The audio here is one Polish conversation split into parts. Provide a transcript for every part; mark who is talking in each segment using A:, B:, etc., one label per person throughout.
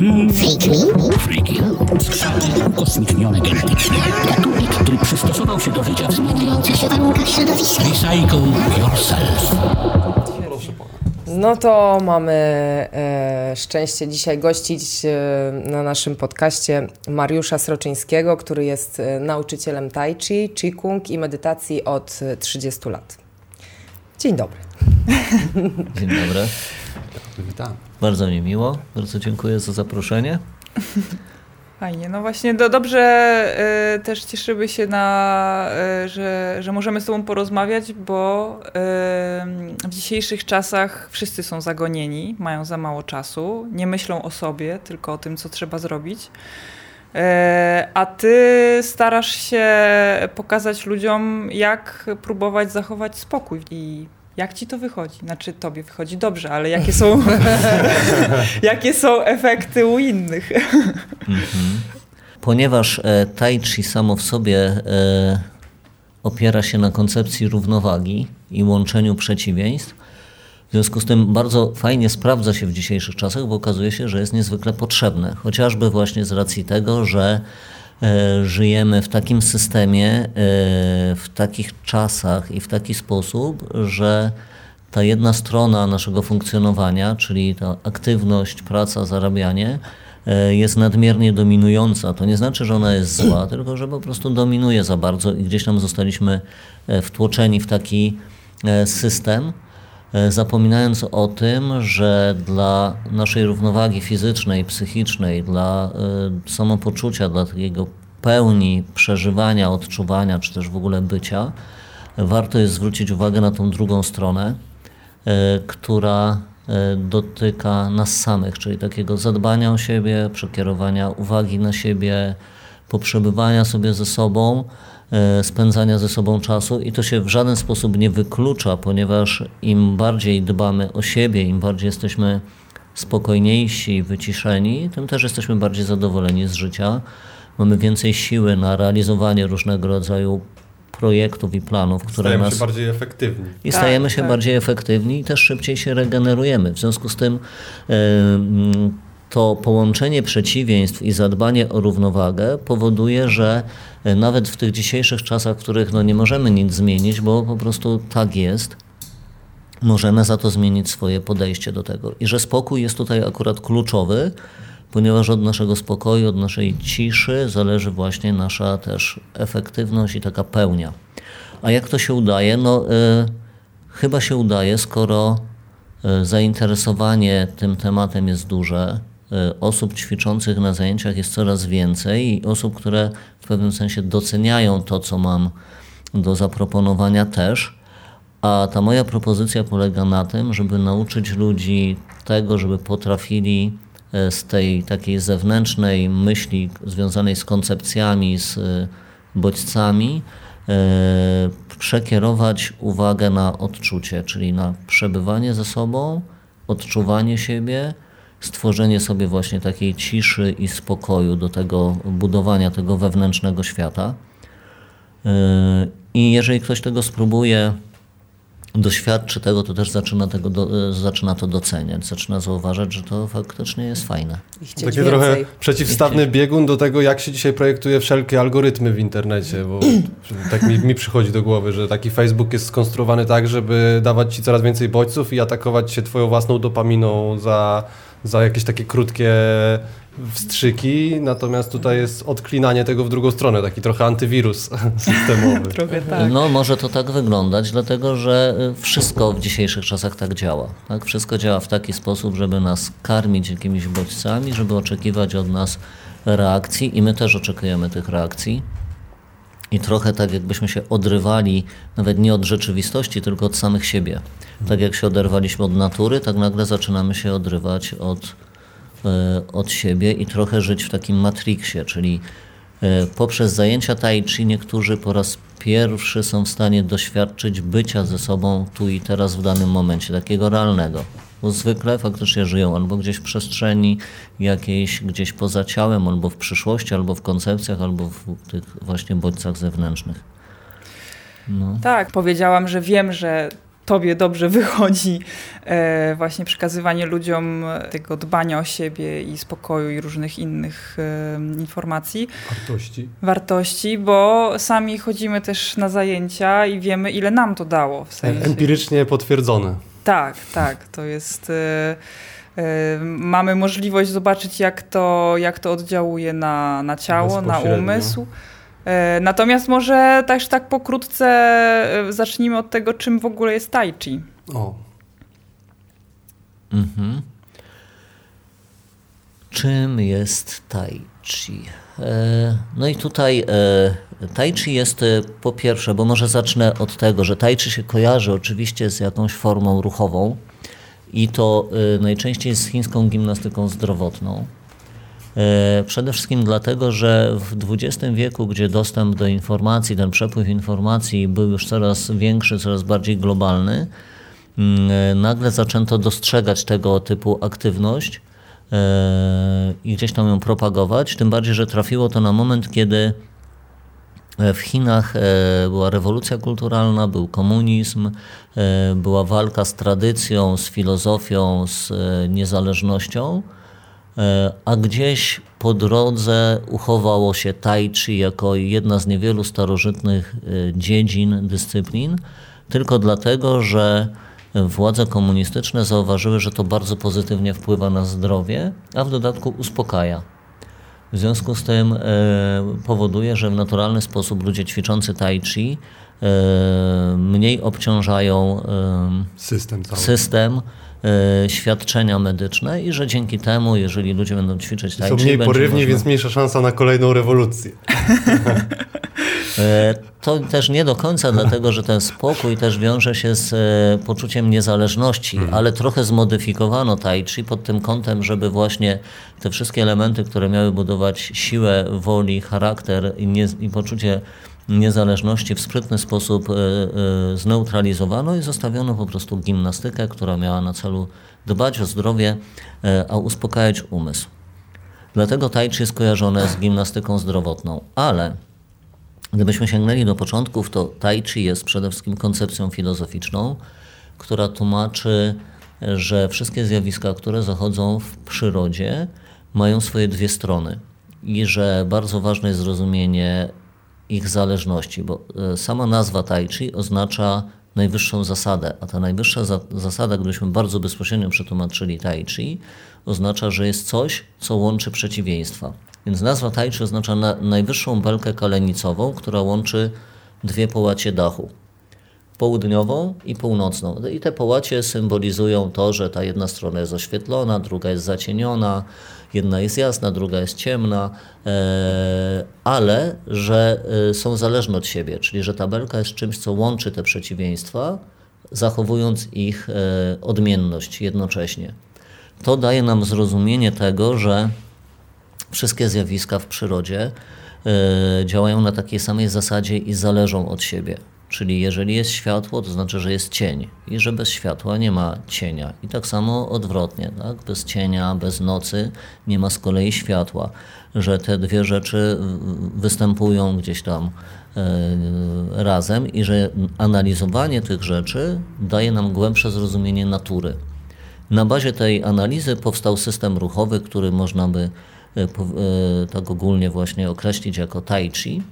A: News. Freaky Skrzaki ukosmicznione genetycznie. Gatunek, który przystosował się do życia w zmieniających się warunkach środowiska. Recycle yourself.
B: No to mamy e, szczęście dzisiaj gościć e, na naszym podcaście Mariusza Sroczyńskiego, który jest e, nauczycielem tai chi, qigong i medytacji od e, 30 lat. Dzień dobry.
C: Dzień dobry.
D: Witam.
C: Bardzo mi miło. Bardzo dziękuję za zaproszenie.
E: Fajnie, no właśnie do, dobrze y, też cieszymy się na, y, że, że możemy z Tobą porozmawiać, bo y, w dzisiejszych czasach wszyscy są zagonieni, mają za mało czasu, nie myślą o sobie, tylko o tym, co trzeba zrobić. Y, a Ty starasz się pokazać ludziom, jak próbować zachować spokój i jak ci to wychodzi? Znaczy, tobie wychodzi dobrze, ale jakie są, jakie są efekty u innych?
C: Mhm. Ponieważ e, tai chi samo w sobie e, opiera się na koncepcji równowagi i łączeniu przeciwieństw, w związku z tym bardzo fajnie sprawdza się w dzisiejszych czasach, bo okazuje się, że jest niezwykle potrzebne. Chociażby właśnie z racji tego, że żyjemy w takim systemie, e, w takich czasach i w taki sposób, że ta jedna strona naszego funkcjonowania, czyli ta aktywność, praca, zarabianie, e, jest nadmiernie dominująca. To nie znaczy, że ona jest zła, tylko że po prostu dominuje za bardzo i gdzieś tam zostaliśmy e, wtłoczeni w taki e, system, e, zapominając o tym, że dla naszej równowagi fizycznej, psychicznej, dla e, samopoczucia, dla takiego pełni przeżywania, odczuwania, czy też w ogóle bycia, warto jest zwrócić uwagę na tą drugą stronę, e, która e, dotyka nas samych, czyli takiego zadbania o siebie, przekierowania uwagi na siebie, poprzebywania sobie ze sobą, e, spędzania ze sobą czasu i to się w żaden sposób nie wyklucza, ponieważ im bardziej dbamy o siebie, im bardziej jesteśmy spokojniejsi, wyciszeni, tym też jesteśmy bardziej zadowoleni z życia. Mamy więcej siły na realizowanie różnego rodzaju projektów i planów, które
D: Stajemy
C: nas
D: się bardziej efektywni.
C: i
E: Tak,
C: stajemy się
E: tak.
C: bardziej efektywni i też szybciej się regenerujemy. W związku z tym e, mm, to połączenie przeciwieństw i zadbanie o równowagę powoduje, że e, nawet w tych dzisiejszych czasach, w których no nie możemy nic zmienić, bo po prostu tak jest, możemy za to zmienić swoje podejście do tego. I że spokój jest tutaj akurat kluczowy, ponieważ od naszego spokoju, od naszej ciszy zależy właśnie nasza też efektywność i taka pełnia. A jak to się udaje? No, y, chyba się udaje, skoro y, zainteresowanie tym tematem jest duże, osób ćwiczących na zajęciach jest coraz więcej i osób, które w pewnym sensie doceniają to, co mam do zaproponowania też. A ta moja propozycja polega na tym, żeby nauczyć ludzi tego, żeby potrafili e, z tej takiej zewnętrznej myśli związanej z koncepcjami, z e, bodźcami, przekierować uwagę na odczucie, czyli na przebywanie ze sobą, odczuwanie siebie, stworzenie sobie właśnie takiej ciszy i spokoju do tego budowania tego wewnętrznego świata. Yy, I jeżeli ktoś tego spróbuje, doświadczy tego, to też zaczyna, tego do, e, zaczyna to doceniać, zaczyna zauważać, że to faktycznie jest fajne.
B: I chcieć
D: Taki
B: więcej.
D: trochę przeciwstawny biegun do tego, jak się dzisiaj projektuje wszelkie algorytmy w internecie, bo tak mi, mi przychodzi do głowy, że taki Facebook jest skonstruowany tak, żeby dawać ci coraz więcej bodźców i atakować się twoją własną dopaminą za, za jakieś takie krótkie wstrzyki, natomiast tutaj jest odklinanie tego w drugą stronę, taki trochę antywirus systemowy.
E: Trochę tak.
C: No może to tak wyglądać, dlatego że y, wszystko w dzisiejszych czasach tak działa. Tak? Wszystko działa w taki sposób, żeby nas karmić jakimiś bodźcami, żeby oczekiwać od nas reakcji i my też oczekujemy tych reakcji. I trochę tak jakbyśmy się odrywali nawet nie od rzeczywistości, tylko od samych siebie. Tak jak się oderwaliśmy od natury, tak nagle zaczynamy się odrywać od, e, od siebie i trochę żyć w takim matrixie, czyli e, poprzez zajęcia tai chi niektórzy po raz pierwszy są w stanie doświadczyć bycia ze sobą tu i teraz w danym momencie, takiego realnego. Bo zwykle faktycznie żyją albo gdzieś w przestrzeni jakiejś, gdzieś poza ciałem, albo w przyszłości, albo w koncepcjach, albo w tych właśnie bodźcach zewnętrznych. No.
E: Tak, powiedziałam, że wiem, że tobie dobrze wychodzi e, właśnie przekazywanie ludziom tego dbania o siebie i spokoju i różnych innych e, informacji.
D: Wartości.
E: Wartości, bo sami chodzimy też na zajęcia i wiemy, ile nam to dało. W sensie.
D: Empirycznie potwierdzone.
E: Tak, tak. To jest. E, mamy możliwość zobaczyć, jak to, jak to oddziałuje na, na ciało, na umysł. E, natomiast może też tak pokrótce zacznijmy od tego, czym w ogóle jest tai chi. O.
C: Mhm. Czym jest tai chi? E, no i tutaj tai chi jest po pierwsze, bo może zacznę od tego, że tai chi się kojarzy oczywiście z jakąś formą ruchową i to najczęściej z chińską gimnastyką zdrowotną. E, przede wszystkim dlatego, że w XX wieku, gdzie dostęp do informacji, ten przepływ informacji był już coraz większy, coraz bardziej globalny, mm, e, nagle zaczęto dostrzegać tego typu aktywność e, i gdzieś tam ją propagować. Tym bardziej, że trafiło to na moment, kiedy w Chinach była rewolucja kulturalna, był komunizm, była walka z tradycją, z filozofią, z niezależnością. E, a gdzieś po drodze uchowało się tai chi jako jedna z niewielu starożytnych e, dziedzin, dyscyplin, tylko dlatego, że władze komunistyczne zauważyły, że to bardzo pozytywnie wpływa na zdrowie, a w dodatku uspokaja. W związku z tym e, powoduje, że w naturalny sposób ludzie ćwiczący tai chi e, mniej obciążają e,
D: system, cały.
C: system świadczenia medyczne i że dzięki temu, jeżeli ludzie będą ćwiczyć tai
D: Są mniej porywni, można... więc mniejsza szansa na kolejną rewolucję.
C: E, to też nie do końca, dlatego że ten spokój też wiąże się z e, poczuciem niezależności, hmm. ale trochę zmodyfikowano tai chi pod tym kątem, żeby właśnie te wszystkie elementy, które miały budować siłę, woli, charakter i, nie, i poczucie niezależności w sprytny sposób e, e, zneutralizowano i zostawiono po prostu gimnastykę, która miała na celu dbać o zdrowie, e, a uspokajać umysł. Dlatego tai chi jest kojarzone z gimnastyką zdrowotną, ale gdybyśmy sięgnęli do początków, to tai chi jest przede wszystkim koncepcją filozoficzną, która tłumaczy, że wszystkie zjawiska, które zachodzą w przyrodzie, mają swoje dwie strony i że bardzo ważne jest zrozumienie ich zależności, bo e, sama nazwa tai chi oznacza najwyższą zasadę, a ta najwyższa za zasada, gdybyśmy bardzo bezpośrednio przetłumaczyli tai chi, oznacza, że jest coś, co łączy przeciwieństwa. Więc nazwa tai chi oznacza na, najwyższą belkę kalenicową, która łączy dwie połacie dachu. Południową i północną. I te połacie symbolizują to, że ta jedna strona jest oświetlona, druga jest zacieniona, Jedna jest jasna, druga jest ciemna, e, ale że e, są zależne od siebie, czyli że tabelka jest czymś, co łączy te przeciwieństwa, zachowując ich e, odmienność jednocześnie. To daje nam zrozumienie tego, że wszystkie zjawiska w przyrodzie działają na takiej samej zasadzie i zależą od siebie. Czyli jeżeli jest światło, to znaczy, że jest cień i że bez światła nie ma cienia. I tak samo odwrotnie, tak? bez cienia, bez nocy nie ma z kolei światła, że te dwie rzeczy występują gdzieś tam e, razem i że analizowanie tych rzeczy daje nam głębsze zrozumienie natury. Na bazie tej analizy powstał system ruchowy, który można by e, e, tak ogólnie właśnie określić jako tai chi,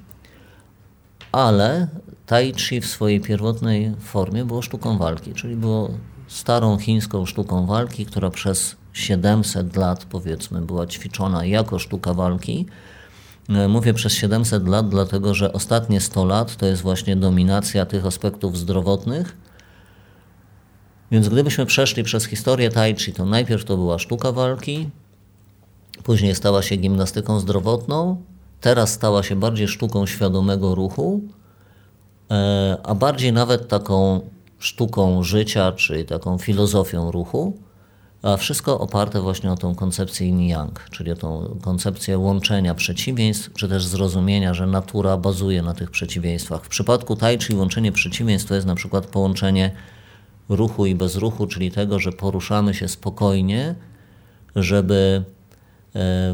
C: ale Tai Chi w swojej pierwotnej formie było sztuką walki, czyli było starą chińską sztuką walki, która przez 700 lat powiedzmy była ćwiczona jako sztuka walki. E, mówię przez 700 lat, dlatego że ostatnie 100 lat to jest właśnie dominacja tych aspektów zdrowotnych. Więc gdybyśmy przeszli przez historię Tai Chi, to najpierw to była sztuka walki, później stała się gimnastyką zdrowotną, teraz stała się bardziej sztuką świadomego ruchu, E, a bardziej nawet taką sztuką życia, czy taką filozofią ruchu, a wszystko oparte właśnie o tą koncepcję yin-yang, czyli o tą koncepcję łączenia przeciwieństw, czy też zrozumienia, że natura bazuje na tych przeciwieństwach. W przypadku tai chi łączenie przeciwieństw to jest na przykład połączenie ruchu i bezruchu, czyli tego, że poruszamy się spokojnie, żeby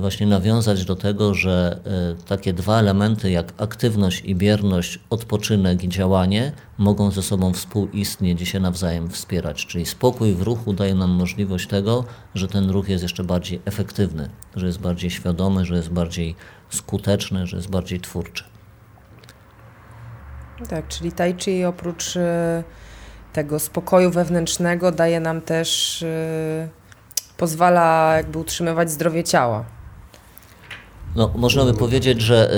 C: właśnie nawiązać do tego, że e, takie dwa elementy jak aktywność i bierność, odpoczynek i działanie mogą ze sobą współistnieć i się nawzajem wspierać. Czyli spokój w ruchu daje nam możliwość tego, że ten ruch jest jeszcze bardziej efektywny, że jest bardziej świadomy, że jest bardziej skuteczny, że jest bardziej twórczy.
B: Tak, czyli tai chi oprócz e, tego spokoju wewnętrznego daje nam też, e, pozwala jakby utrzymywać zdrowie ciała.
C: No, można by powiedzieć, że y,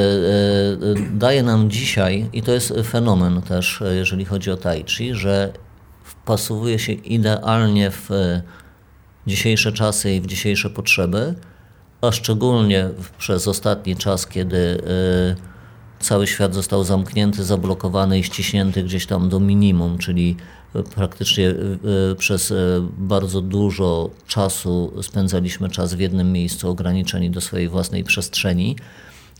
C: y, daje nam dzisiaj, i to jest fenomen też, jeżeli chodzi o tai chi, że wpasowuje się idealnie w dzisiejsze czasy i w dzisiejsze potrzeby, a szczególnie przez ostatni czas, kiedy cały świat został zamknięty, zablokowany i ściśnięty gdzieś tam do minimum, czyli praktycznie przez bardzo dużo czasu spędzaliśmy czas w jednym miejscu, ograniczeni do swojej własnej przestrzeni,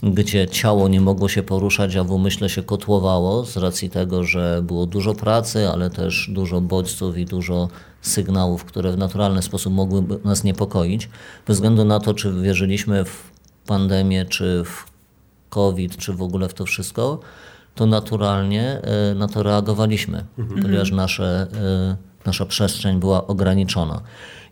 C: gdzie ciało nie mogło się poruszać, a w umyśle się kotłowało z racji tego, że było dużo pracy, ale też dużo bodźców i dużo sygnałów, które w naturalny sposób mogły nas niepokoić, bez względu na to, czy wierzyliśmy w pandemię, czy w COVID, czy w ogóle w to wszystko, to naturalnie e, na to reagowaliśmy, mhm. ponieważ nasze, e, nasza przestrzeń była ograniczona.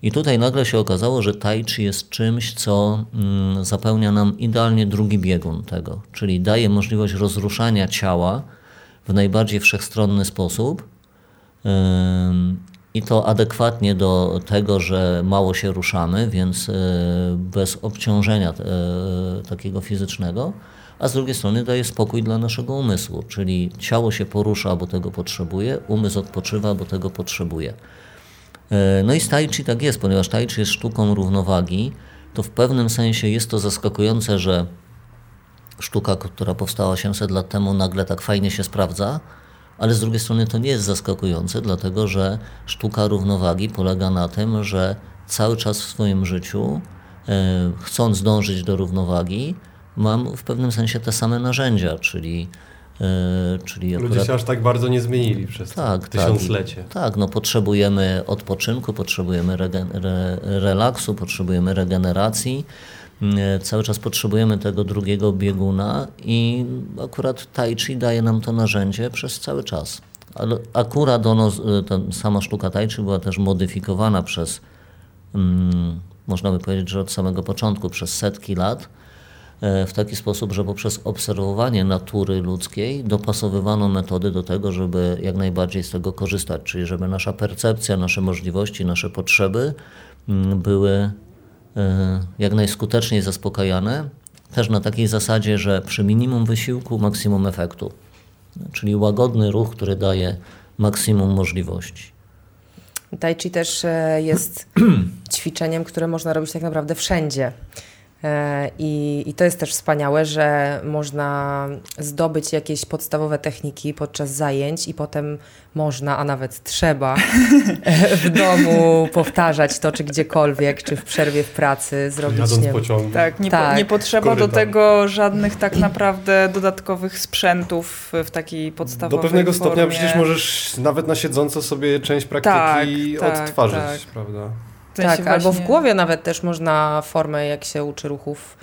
C: I tutaj nagle się okazało, że tai chi jest czymś, co mm, zapełnia nam idealnie drugi biegun tego, czyli daje możliwość rozruszania ciała w najbardziej wszechstronny sposób i to adekwatnie do tego, że mało się ruszamy, więc e, bez obciążenia takiego fizycznego a z drugiej strony daje spokój dla naszego umysłu, czyli ciało się porusza, bo tego potrzebuje, umysł odpoczywa, bo tego potrzebuje. E, no i z tai chi tak jest, ponieważ tai chi jest sztuką równowagi, to w pewnym sensie jest to zaskakujące, że sztuka, która powstała 800 lat temu, nagle tak fajnie się sprawdza, ale z drugiej strony to nie jest zaskakujące, dlatego że sztuka równowagi polega na tym, że cały czas w swoim życiu, e, chcąc dążyć do równowagi, mam w pewnym sensie te same narzędzia, czyli
D: Yy, czyli Ludzie akurat... się aż tak bardzo nie zmienili przez tak, tak. tysiąclecie.
C: Tak, tak, no potrzebujemy odpoczynku, potrzebujemy regen... re... relaksu, potrzebujemy regeneracji. Yy, cały czas potrzebujemy tego drugiego bieguna i akurat Tai Chi daje nam to narzędzie przez cały czas. Ale akurat ono, ta sama sztuka Tai Chi była też modyfikowana przez, mm, można by powiedzieć, że od samego początku, przez setki lat E, w taki sposób, że poprzez obserwowanie natury ludzkiej dopasowywano metody do tego, żeby jak najbardziej z tego korzystać, czyli żeby nasza percepcja, nasze możliwości, nasze potrzeby mm, były e, jak najskuteczniej zaspokajane, też na takiej zasadzie, że przy minimum wysiłku maksimum efektu, czyli łagodny ruch, który daje maksimum możliwości.
B: Tai Chi też e, jest ćwiczeniem, które można robić tak naprawdę wszędzie. E, I, I to jest też wspaniałe, że można zdobyć jakieś podstawowe techniki podczas zajęć i potem można, a nawet trzeba w domu powtarzać to, czy gdziekolwiek, czy w przerwie w pracy zrobić.
D: Jadąc nie, pociągu.
E: Tak, nie, tak. Po, nie potrzeba do tego żadnych tak naprawdę dodatkowych sprzętów w takiej podstawowej
D: Do pewnego
E: formie.
D: stopnia przecież możesz nawet na siedząco sobie część praktyki tak, tak odtwarzać, tak, prawda?
B: Tak, właśnie... albo w głowie nawet też można formę, jak się uczy ruchów.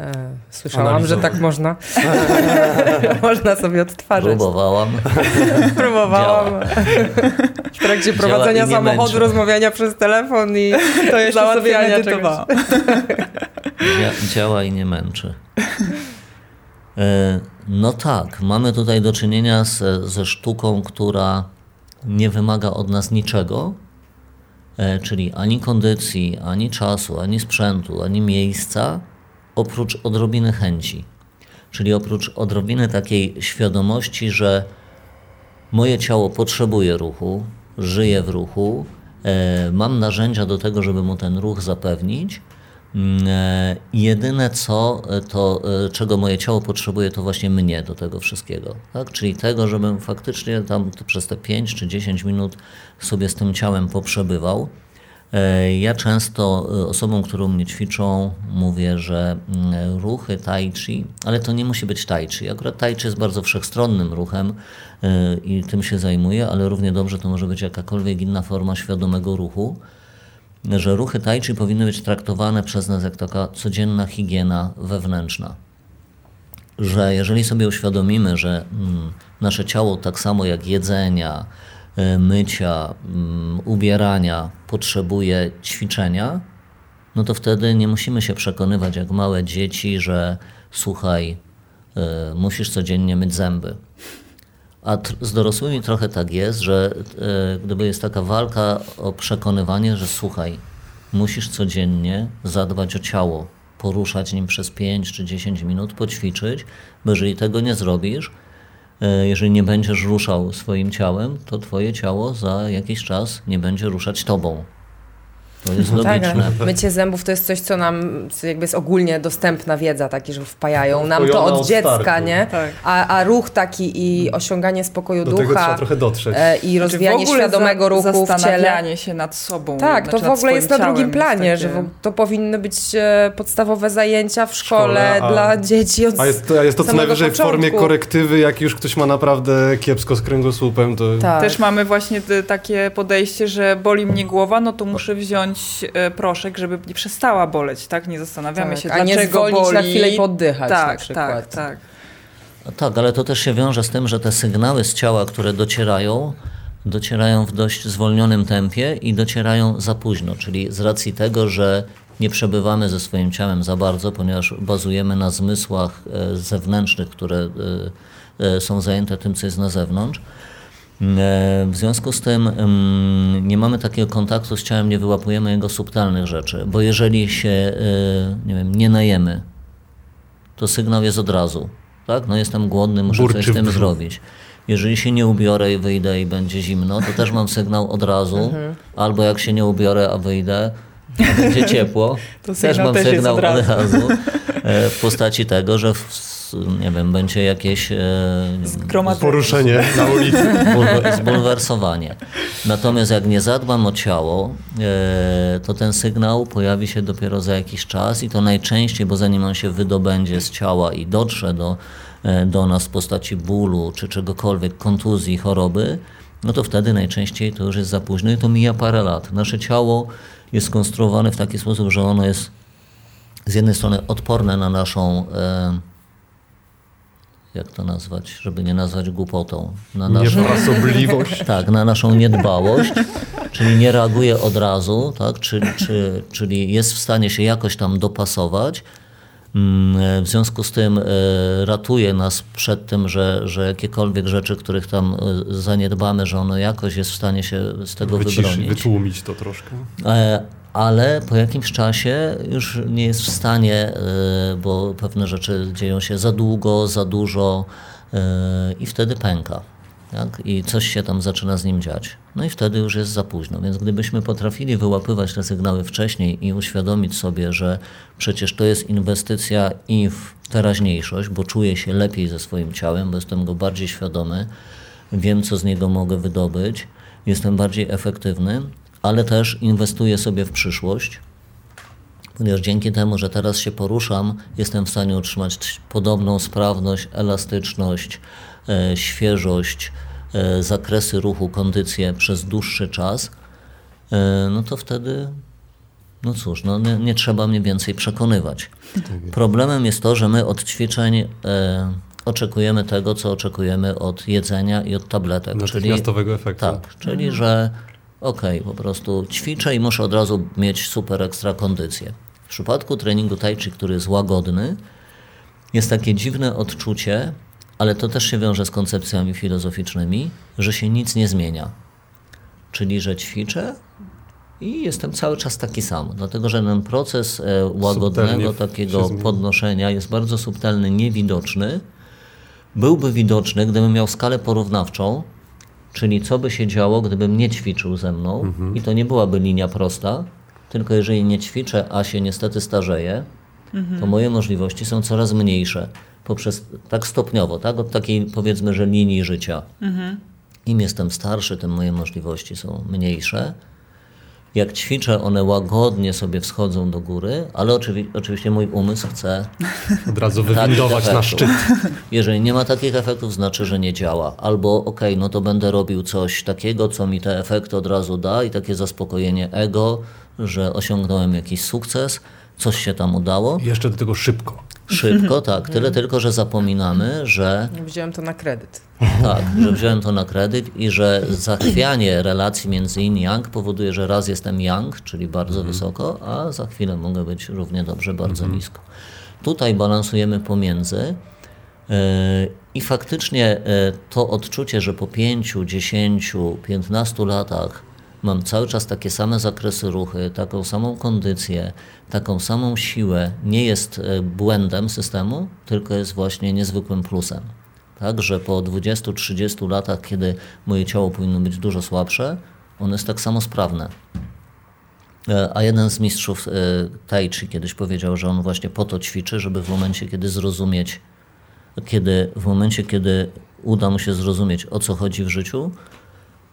B: E, słyszałam, że tak można. można sobie odtwarzać.
C: Próbowałam.
B: Próbowałam. w trakcie prowadzenia samochodu, rozmawiania przez telefon i to jeszcze sobie edytowałam.
C: działa i nie męczy. E, no tak, mamy tutaj do czynienia z, ze sztuką, która nie wymaga od nas niczego, czyli ani kondycji, ani czasu, ani sprzętu, ani miejsca, oprócz odrobiny chęci. Czyli oprócz odrobiny takiej świadomości, że moje ciało potrzebuje ruchu, żyje w ruchu, e, mam narzędzia do tego, żeby mu ten ruch zapewnić e, jedyne co, e, to e, czego moje ciało potrzebuje, to właśnie mnie do tego wszystkiego. Tak? Czyli tego, żebym faktycznie tam przez te 5 czy 10 minut sobie z tym ciałem poprzebywał. Ja często osobom, które mnie ćwiczą, mówię, że mm, ruchy tai chi, ale to nie musi być tai chi. Akurat tai chi jest bardzo wszechstronnym ruchem i tym się zajmuję, ale równie dobrze to może być jakakolwiek inna forma świadomego ruchu że ruchy tai chi powinny być traktowane przez nas jak taka codzienna higiena wewnętrzna. Że jeżeli sobie uświadomimy, że mm, nasze ciało tak samo jak jedzenia, y, mycia, mm, ubierania potrzebuje ćwiczenia, no to wtedy nie musimy się przekonywać jak małe dzieci, że słuchaj, y, musisz codziennie myć zęby. A z dorosłymi trochę tak jest, że y, gdyby jest taka walka o przekonywanie, że słuchaj, musisz codziennie zadbać o ciało, poruszać nim przez 5 czy 10 minut, poćwiczyć, bo jeżeli tego nie zrobisz, y, jeżeli nie będziesz ruszał swoim ciałem, to twoje ciało za jakiś czas nie będzie ruszać tobą. To jest
B: No tak,
C: logiczne.
B: ale mycie zębów to jest coś, co nam jakby jest ogólnie dostępna wiedza, taki, że wpajają nam to od dziecka, nie?
E: Tak.
B: A, a ruch taki i osiąganie spokoju
D: Do tego
B: ducha
D: trzeba trochę dotrzeć.
B: e, i
E: Znaczy,
B: rozwijanie
E: ogóle
B: świadomego
E: za,
B: ruchu w ciele.
E: Zastanawianie się nad sobą.
B: Tak, to
E: znaczy
B: w ogóle jest na drugim planie, że
E: takie-
B: w- to powinny być e, podstawowe zajęcia w szkole,
D: szkole, a-
B: dla dzieci od
D: A jest to, a jest to co najwyżej w formie
B: początku.
D: korektywy, jak już ktoś ma naprawdę kiepsko z kręgosłupem, to
B: Tak.
E: Też mamy właśnie te, takie podejście, że boli mnie głowa, no to muszę wziąć e, proszek, żeby nie przestała boleć, tak? Nie zastanawiamy
B: tak,
E: się,
B: a nie
E: dlaczego
B: zwolnić
E: boli.
B: na chwilę i poddychać na
E: tak,
B: przykład.
E: tak, tak.
C: Tak, ale to też się wiąże z tym, że te sygnały z ciała, które docierają, docierają w dość zwolnionym tempie i docierają za późno, czyli z racji tego, że nie przebywamy ze swoim ciałem za bardzo, ponieważ bazujemy na zmysłach e, zewnętrznych, które e, są zajęte tym, co jest na zewnątrz. E, W związku z tym nie mamy takiego kontaktu z ciałem, nie wyłapujemy jego subtelnych rzeczy, bo jeżeli się e, nie, wiem, nie najemy, to sygnał jest od razu. Tak? No jestem głodny, muszę
D: Burczy
C: coś z tym zrobić. Jeżeli się nie ubiorę i wyjdę i będzie zimno, to też mam sygnał od razu.
B: Mhm.
C: Albo jak się nie ubiorę, a wyjdę, a będzie ciepło,
E: To
C: też mam
E: też
C: sygnał
E: od
C: od
E: razu.
C: razu e, w postaci tego, że w, nie wiem, będzie jakieś e, nie wiem,
E: Gromadzenie.
D: poruszenie na ulicy.
C: Bulwer- zbulwersowanie. Natomiast jak nie zadbam o ciało, e, to ten sygnał pojawi się dopiero za jakiś czas i to najczęściej, bo zanim on się wydobędzie z ciała i dotrze do, e, do nas w postaci bólu czy czegokolwiek, kontuzji, choroby, no to wtedy najczęściej to już jest za późno i to mija parę lat. Nasze ciało jest skonstruowane w taki sposób, że ono jest z jednej strony odporne na naszą e, jak to nazwać, żeby nie nazwać głupotą, na naszą,
D: Niefrasobliwość.
C: tak, na naszą niedbałość, czyli nie reaguje od razu, tak, czyli, czy, czyli jest w stanie się jakoś tam dopasować. Mm, W związku z tym e, ratuje nas przed tym, że, że jakiekolwiek rzeczy, których tam e, zaniedbamy, że ono jakoś jest w stanie się z tego
D: Wyciszy,
C: wybronić.
D: wytłumić to troszkę.
C: Ale po jakimś czasie już nie jest w stanie, e, bo pewne rzeczy dzieją się za długo, za dużo e, i wtedy pęka. Tak? I coś się tam zaczyna z nim dziać. No i wtedy już jest za późno. Więc gdybyśmy potrafili wyłapywać te sygnały wcześniej i uświadomić sobie, że przecież to jest inwestycja i w teraźniejszość, bo czuję się lepiej ze swoim ciałem, bo jestem go bardziej świadomy, wiem, co z niego mogę wydobyć, jestem bardziej efektywny, ale też inwestuję sobie w przyszłość, ponieważ dzięki temu, że teraz się poruszam, jestem w stanie utrzymać podobną sprawność, elastyczność, e, świeżość, e, zakresy ruchu, kondycję przez dłuższy czas, e, no to wtedy, no cóż, no nie, nie trzeba mnie więcej przekonywać. Problemem jest to, że my od ćwiczeń e, oczekujemy tego, co oczekujemy od jedzenia i od tabletek. czyli
D: Natychmiastowego efektu.
C: tak, czyli że okej, po prostu ćwiczę i muszę od razu mieć super ekstra kondycję. W przypadku treningu tai chi, który jest łagodny, jest takie dziwne odczucie, ale to też się wiąże z koncepcjami filozoficznymi, że się nic nie zmienia. Czyli, że ćwiczę i jestem cały czas taki sam. Dlatego, że ten proces e, łagodnego
D: Subtelnie
C: takiego podnoszenia jest bardzo subtelny, niewidoczny. Byłby widoczny, gdybym miał skalę porównawczą, czyli co by się działo, gdybym nie ćwiczył ze mną
D: Mhm.
C: i to nie byłaby linia prosta, tylko jeżeli nie ćwiczę, a się niestety starzeję, to moje możliwości są coraz mniejsze. Poprzez, tak stopniowo, tak? Od takiej powiedzmy, że linii życia. Im jestem starszy, tym moje możliwości są mniejsze. Jak ćwiczę, one łagodnie sobie wschodzą do góry, ale oczywi oczywiście mój umysł chce
D: Od razu wywindować na szczyt.
C: Jeżeli nie ma takich efektów, znaczy, że nie działa. Albo okej, okay, no to będę robił coś takiego, co mi te efekty od razu da i takie zaspokojenie ego, że osiągnąłem jakiś sukces, coś się tam udało.
D: I jeszcze do tego szybko.
C: Szybko, tak. Tyle tylko, że zapominamy, że.
B: Wziąłem to na kredyt.
C: Tak, że wziąłem to na kredyt i że zachwianie relacji między yin yang powoduje, że raz jestem yang, czyli bardzo mhm. wysoko, a za chwilę mogę być równie dobrze bardzo mhm. nisko. Tutaj balansujemy pomiędzy. Yy, I faktycznie yy, to odczucie, że po 5, 10, 15 latach mam cały czas takie same zakresy ruchy, taką samą kondycję, taką samą siłę, nie jest e, błędem systemu, tylko jest właśnie niezwykłym plusem. Tak, że po 20-30 latach, kiedy moje ciało powinno być dużo słabsze, ono jest tak samo sprawne. E, a jeden z mistrzów e, Tai Chi kiedyś powiedział, że on właśnie po to ćwiczy, żeby w momencie, kiedy zrozumieć, kiedy, w momencie, kiedy uda mu się zrozumieć, o co chodzi w życiu,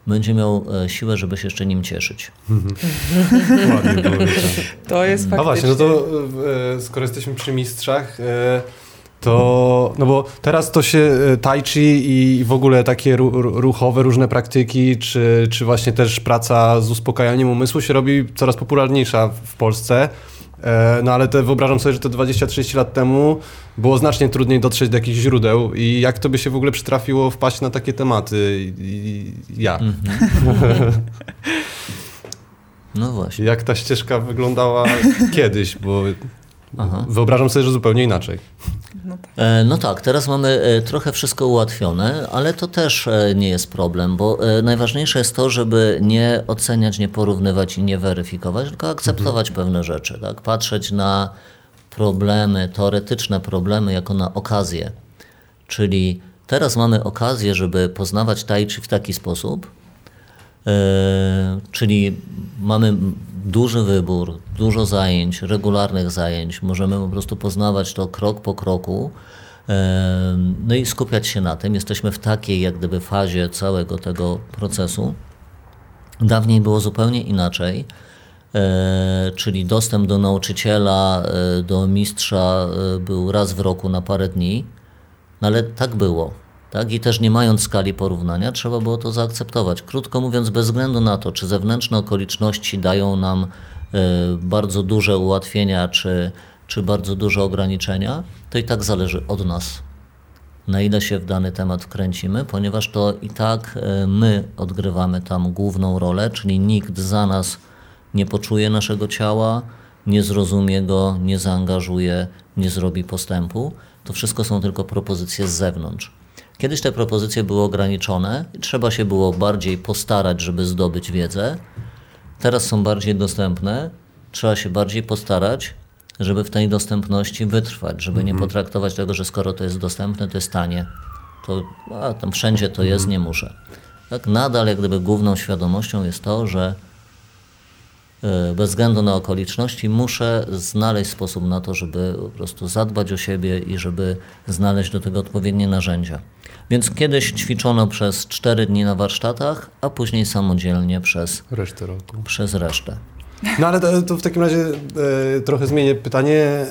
C: będzie miał e, siłę, żeby się jeszcze nim cieszyć.
D: Ładnie
E: To jest faktycznie.
D: A właśnie, no to e, skoro jesteśmy przy mistrzach, e, to, no bo teraz to się tai chi i w ogóle takie ruchowe różne praktyki, czy, czy właśnie też praca z uspokajaniem umysłu się robi coraz popularniejsza w Polsce. E, no ale te, wyobrażam sobie, że te 20-30 lat temu było znacznie trudniej dotrzeć do jakichś źródeł i jak to by się w ogóle przytrafiło wpaść na takie tematy? I, i ja. Mm -hmm.
C: no właśnie.
D: Jak ta ścieżka wyglądała kiedyś, bo Aha. wyobrażam sobie, że zupełnie inaczej.
C: No tak. E, no tak, teraz mamy e, trochę wszystko ułatwione, ale to też e, nie jest problem, bo najważniejsze jest to, żeby nie oceniać, nie porównywać i nie weryfikować, tylko akceptować mhm. pewne rzeczy. Tak? Patrzeć na problemy, teoretyczne problemy jako na okazję. Czyli teraz mamy okazję, żeby poznawać tai chi w taki sposób, czyli mamy duży wybór, dużo zajęć, regularnych zajęć. Możemy po prostu poznawać to krok po kroku. No i skupiać się na tym. Jesteśmy w takiej jak gdyby fazie całego tego procesu. Dawniej było zupełnie inaczej, e, czyli dostęp do nauczyciela, do mistrza był raz w roku na parę dni, no ale tak było. Tak? I też nie mając skali porównania, trzeba było to zaakceptować. Krótko mówiąc, bez względu na to, czy zewnętrzne okoliczności dają nam y, bardzo duże ułatwienia, czy, czy bardzo duże ograniczenia, to i tak zależy od nas, na ile się w dany temat wkręcimy, ponieważ to i tak y, my odgrywamy tam główną rolę, czyli nikt za nas nie poczuje naszego ciała, nie zrozumie go, nie zaangażuje, nie zrobi postępu. To wszystko są tylko propozycje z zewnątrz. Kiedyś te propozycje były ograniczone i trzeba się było bardziej postarać, żeby zdobyć wiedzę. Teraz są bardziej dostępne, trzeba się bardziej postarać, żeby w tej dostępności wytrwać, żeby nie mhm. potraktować tego, że skoro to jest dostępne, to jest tanie. To a, tam wszędzie to jest, nie muszę. Tak, nadal jak gdyby główną świadomością jest to, że bez względu na okoliczności muszę znaleźć sposób na to, żeby po prostu zadbać o siebie i żeby znaleźć do tego odpowiednie narzędzia. Więc kiedyś ćwiczono przez 4 dni na warsztatach, a później samodzielnie przez
D: resztę roku.
C: Przez resztę.
D: No ale to, to w takim razie e, trochę zmienię pytanie. E,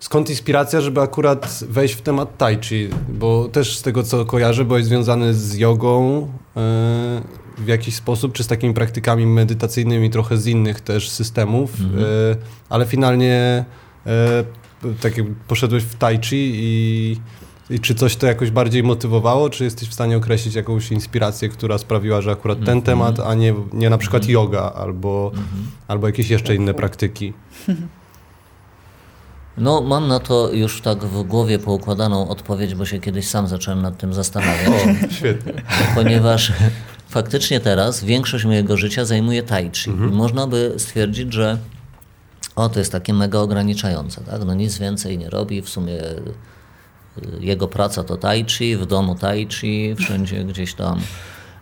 D: skąd inspiracja, żeby akurat wejść w temat tai chi? Bo też z tego co kojarzę, byłeś związany z jogą e, w jakiś sposób, czy z takimi praktykami medytacyjnymi trochę z innych też systemów, mhm. e, ale finalnie e, tak poszedłeś w tai chi i i czy coś to jakoś bardziej motywowało, czy jesteś w stanie określić jakąś inspirację, która sprawiła, że akurat ten mm -hmm. temat, a nie, nie na przykład mm -hmm. yoga albo, mm -hmm. albo jakieś jeszcze inne praktyki?
C: No, mam na to już tak w głowie poukładaną odpowiedź, bo się kiedyś sam zacząłem nad tym zastanawiać.
D: O, świetnie.
C: Ponieważ faktycznie teraz większość mojego życia zajmuje tai chi. Mhm. Można by stwierdzić, że o, to jest takie mega ograniczające, tak? No nic więcej nie robi, w sumie jego praca to tai chi, w domu tai chi, wszędzie gdzieś tam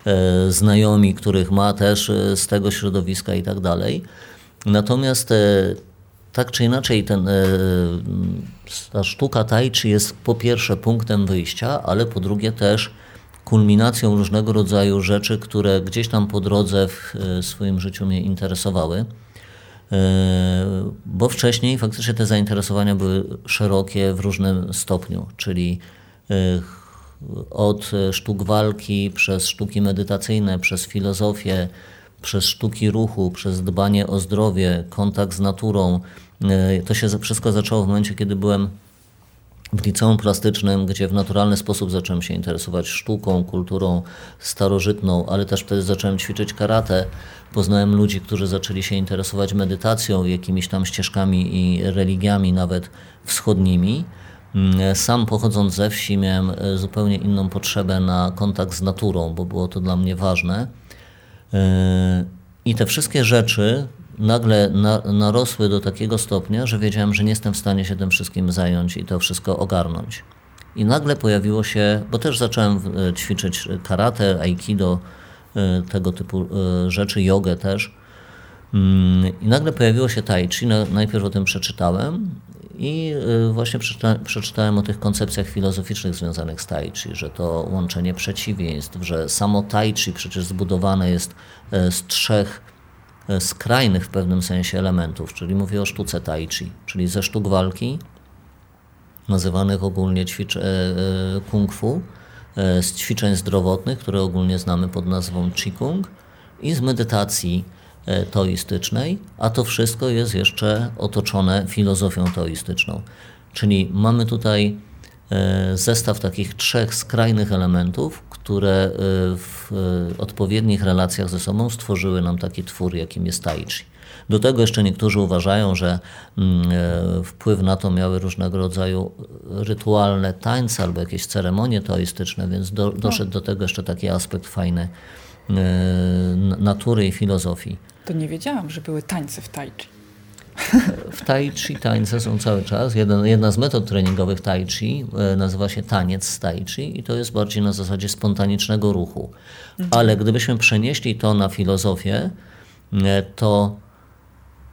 C: e, znajomi, których ma też e, z tego środowiska i tak dalej. Natomiast e, tak czy inaczej ten, ta sztuka tai chi jest po pierwsze punktem wyjścia, ale po drugie też kulminacją różnego rodzaju rzeczy, które gdzieś tam po drodze w swoim życiu mnie interesowały. Bo wcześniej faktycznie te zainteresowania były szerokie w różnym stopniu, czyli od sztuk walki, przez sztuki medytacyjne, przez filozofię, przez sztuki ruchu, przez dbanie o zdrowie, kontakt z naturą. E, to się wszystko zaczęło w momencie, kiedy byłem w liceum plastycznym, gdzie w naturalny sposób zacząłem się interesować sztuką, kulturą starożytną, ale też wtedy zacząłem ćwiczyć karate. Poznałem ludzi, którzy zaczęli się interesować medytacją, jakimiś tam ścieżkami i religiami, nawet wschodnimi. Mm, sam pochodząc ze wsi, miałem e, zupełnie inną potrzebę na kontakt z naturą, bo było to dla mnie ważne. E, I te wszystkie rzeczy nagle na, narosły do takiego stopnia, że wiedziałem, że nie jestem w stanie się tym wszystkim zająć i to wszystko ogarnąć. I nagle pojawiło się, bo też zacząłem e, ćwiczyć karate, aikido, tego typu rzeczy, jogę też. Mm, I nagle pojawiło się tai chi, najpierw o tym przeczytałem i właśnie przeczyta, przeczytałem o tych koncepcjach filozoficznych związanych z tai chi, że to łączenie przeciwieństw, że samo tai chi przecież zbudowane jest e, z trzech e, skrajnych w pewnym sensie elementów, czyli mówię o sztuce tai chi, czyli ze sztuk walki, nazywanych ogólnie ćwicz, e, kung fu, z ćwiczeń zdrowotnych, które ogólnie znamy pod nazwą qigong i z medytacji E, teoistycznej, a to wszystko jest jeszcze otoczone filozofią teoistyczną. Czyli mamy tutaj e, zestaw takich trzech skrajnych elementów, które e, w odpowiednich relacjach ze sobą stworzyły nam taki twór, jakim jest Tai Chi. Do tego jeszcze niektórzy uważają, że mm, wpływ na to miały różnego rodzaju rytualne tańce albo jakieś ceremonie teoistyczne, więc do, doszedł do tego jeszcze taki aspekt fajny natury i filozofii.
E: To nie wiedziałam, że były tańce w tai chi.
C: W tai chi tańce są cały czas. Jedna, jedna z metod treningowych tai chi e, nazywa się taniec z tai chi i to jest bardziej na zasadzie spontanicznego ruchu. Mhm. Ale gdybyśmy przenieśli to na filozofię, e, to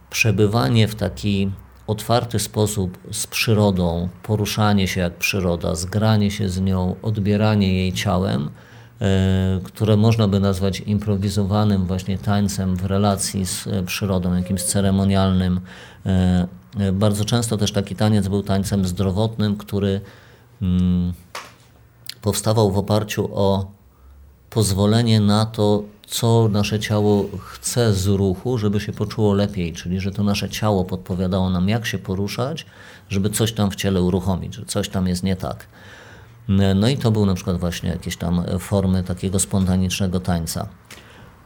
C: przebywanie w taki otwarty sposób z przyrodą, poruszanie się jak przyroda, zgranie się z nią, odbieranie jej ciałem – które można by nazwać improwizowanym właśnie tańcem w relacji z e, przyrodą, jakimś ceremonialnym. E, bardzo często też taki taniec był tańcem zdrowotnym, który mm, powstawał w oparciu o pozwolenie na to, co nasze ciało chce z ruchu, żeby się poczuło lepiej, czyli że to nasze ciało podpowiadało nam, jak się poruszać, żeby coś tam w ciele uruchomić, że coś tam jest nie tak. No i to był na przykład właśnie jakieś tam formy takiego spontanicznego tańca,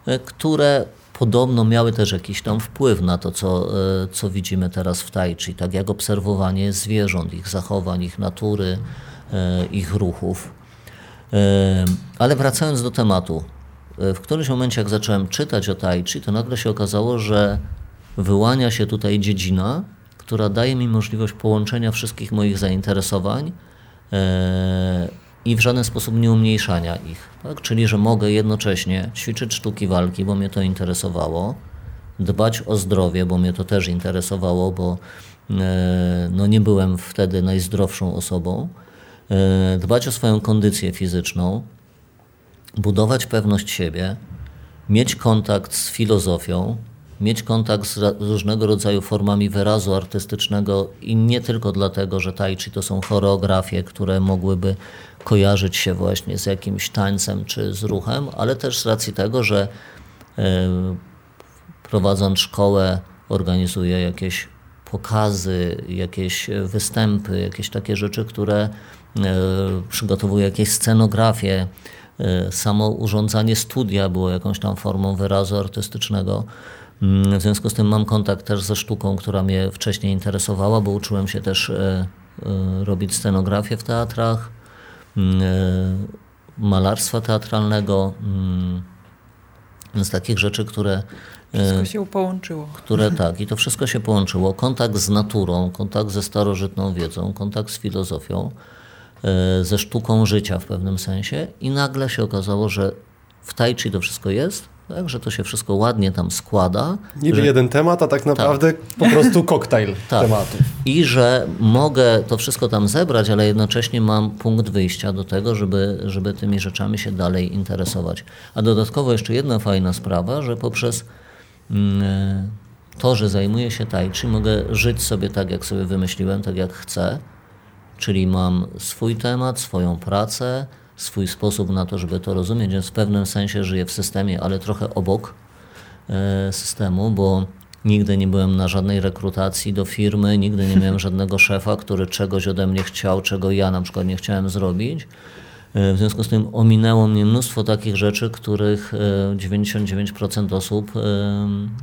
C: e, które podobno miały też jakiś tam wpływ na to, co, e, co widzimy teraz w tai chi, tak jak obserwowanie zwierząt, ich zachowań, ich natury, e, ich ruchów. Ale wracając do tematu, w którymś momencie jak zacząłem czytać o tai chi, to nagle się okazało, że wyłania się tutaj dziedzina, która daje mi możliwość połączenia wszystkich moich zainteresowań i w żaden sposób nie umniejszania ich. Tak? Czyli, że mogę jednocześnie ćwiczyć sztuki walki, bo mnie to interesowało, dbać o zdrowie, bo mnie to też interesowało, bo e, no, nie byłem wtedy najzdrowszą osobą, e, dbać o swoją kondycję fizyczną, budować pewność siebie, mieć kontakt z filozofią, mieć kontakt z różnego rodzaju formami wyrazu artystycznego i nie tylko dlatego, że tai chi to są choreografie, które mogłyby kojarzyć się właśnie z jakimś tańcem czy z ruchem, ale też z racji tego, że e, prowadząc szkołę organizuje jakieś pokazy, jakieś występy, jakieś takie rzeczy, które e, przygotowuje jakieś scenografie. E, samo urządzanie studia było jakąś tam formą wyrazu artystycznego. Mm, w związku z tym mam kontakt też ze sztuką, która mnie wcześniej interesowała, bo uczyłem się też e, e, robić scenografię w teatrach, mm, e, malarstwa teatralnego, mm, z takich rzeczy, które.
E: Wszystko się połączyło.
C: Które tak, i to wszystko się połączyło. Kontakt z naturą, kontakt ze starożytną wiedzą, kontakt z filozofią, ze sztuką życia w pewnym sensie, i nagle się okazało, że w Tai Chi to wszystko jest, tak, że to się wszystko ładnie tam składa.
D: Niby
C: że,
D: jeden temat, a tak naprawdę po prostu koktajl
C: Tak.
D: tematów.
C: I że mogę to wszystko tam zebrać, ale jednocześnie mam punkt wyjścia do tego, żeby, żeby tymi rzeczami się dalej interesować. A dodatkowo jeszcze jedna fajna sprawa, że poprzez mm, to, że zajmuję się tai chi, mogę żyć sobie tak, jak sobie wymyśliłem, tak jak chcę. Czyli mam swój temat, swoją pracę, swój sposób na to, żeby to rozumieć, więc w pewnym sensie żyję w systemie, ale trochę obok e, systemu, bo nigdy nie byłem na żadnej rekrutacji do firmy, nigdy nie miałem żadnego szefa, który czegoś ode mnie chciał, czego ja na przykład nie chciałem zrobić. E, W związku z tym ominęło mnie mnóstwo takich rzeczy, których e, 99% osób e,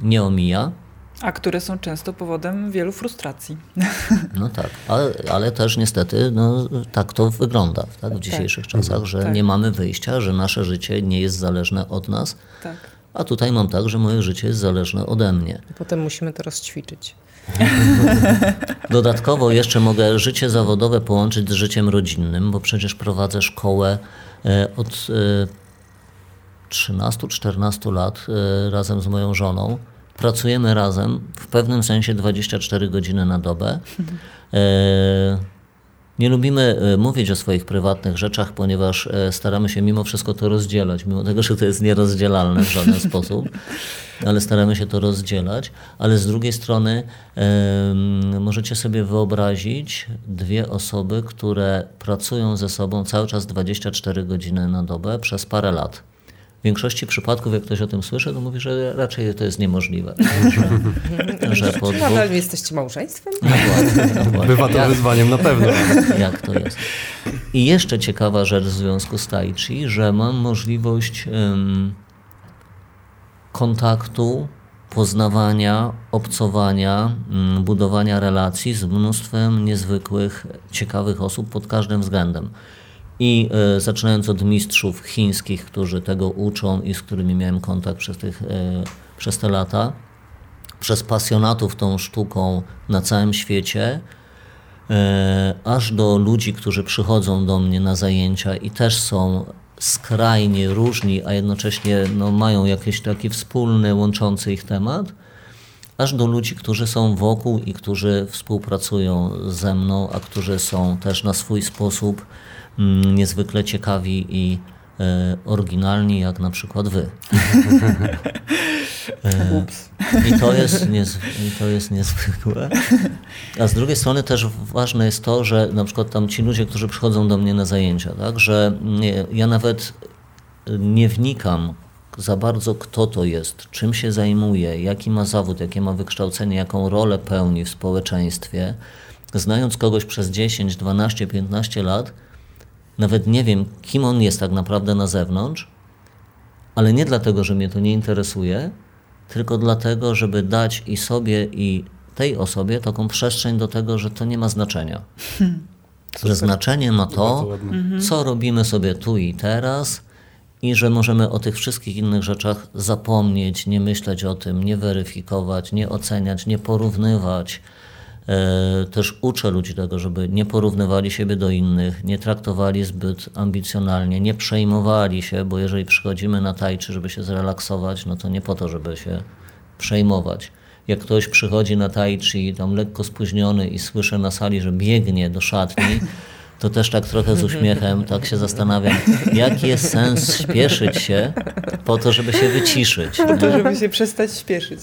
C: nie omija.
E: A które są często powodem wielu frustracji.
C: No tak, ale, ale też niestety no, tak to wygląda tak, w dzisiejszych czasach, że
E: Tak.
C: nie mamy wyjścia, że nasze życie nie jest zależne od nas,
E: Tak.
C: a tutaj mam tak, że moje życie jest zależne ode mnie.
B: Potem musimy to rozćwiczyć.
C: Dodatkowo jeszcze mogę życie zawodowe połączyć z życiem rodzinnym, bo przecież prowadzę szkołę e, od e, 13-14 lat e, razem z moją żoną. Pracujemy razem w pewnym sensie 24 godziny na dobę. E, Nie lubimy e, mówić o swoich prywatnych rzeczach, ponieważ e, staramy się mimo wszystko to rozdzielać, mimo tego, że to jest nierozdzielalne w żaden sposób, ale staramy się to rozdzielać. Ale z drugiej strony możecie sobie wyobrazić dwie osoby, które pracują ze sobą cały czas 24 godziny na dobę przez parę lat. W większości przypadków, jak ktoś o tym słyszy, to mówi, że raczej to jest niemożliwe. Że, że po
B: Czy
C: dwóch...
B: nadal jesteście małżeństwem?
C: Dokładnie, dokładnie.
D: Bywa to wyzwaniem na pewno.
C: jak to jest. I jeszcze ciekawa rzecz w związku z Tai Chi, że mam możliwość em, kontaktu, poznawania, obcowania, mm, budowania relacji z mnóstwem niezwykłych, ciekawych osób pod każdym względem. I e, zaczynając od mistrzów chińskich, którzy tego uczą i z którymi miałem kontakt przez, tych, e, przez te lata, przez pasjonatów tą sztuką na całym świecie, e, aż do ludzi, którzy przychodzą do mnie na zajęcia i też są skrajnie różni, a jednocześnie no, mają jakiś taki wspólny, łączący ich temat, aż do ludzi, którzy są wokół i którzy współpracują ze mną, a którzy są też na swój sposób niezwykle ciekawi i e, oryginalni, jak na przykład wy. E, I to jest, niez, I to jest niezwykłe. A z drugiej strony też ważne jest to, że na przykład tam ci ludzie, którzy przychodzą do mnie na zajęcia, tak, że ja nawet nie wnikam za bardzo, kto to jest, czym się zajmuje, jaki ma zawód, jakie ma wykształcenie, jaką rolę pełni w społeczeństwie. Znając kogoś przez 10, 12, 15 lat, nawet nie wiem, kim on jest tak naprawdę na zewnątrz, ale nie dlatego, że mnie to nie interesuje, tylko dlatego, żeby dać i sobie, i tej osobie taką przestrzeń do tego, że to nie ma znaczenia. Że znaczenie ma to,
D: ładne.
C: co robimy sobie tu i teraz, i że możemy o tych wszystkich innych rzeczach zapomnieć, nie myśleć o tym, nie weryfikować, nie oceniać, nie porównywać. E, Też uczę ludzi tego, żeby nie porównywali siebie do innych, nie traktowali zbyt ambicjonalnie, nie przejmowali się, bo jeżeli przychodzimy na tajczy, żeby się zrelaksować, no to nie po to, żeby się przejmować. Jak ktoś przychodzi na tai chi tam lekko spóźniony i słyszę na sali, że biegnie do szatni, to też tak trochę z uśmiechem tak się zastanawiam, jaki jest sens śpieszyć się po to, żeby się wyciszyć.
E: Po to, żeby się przestać śpieszyć.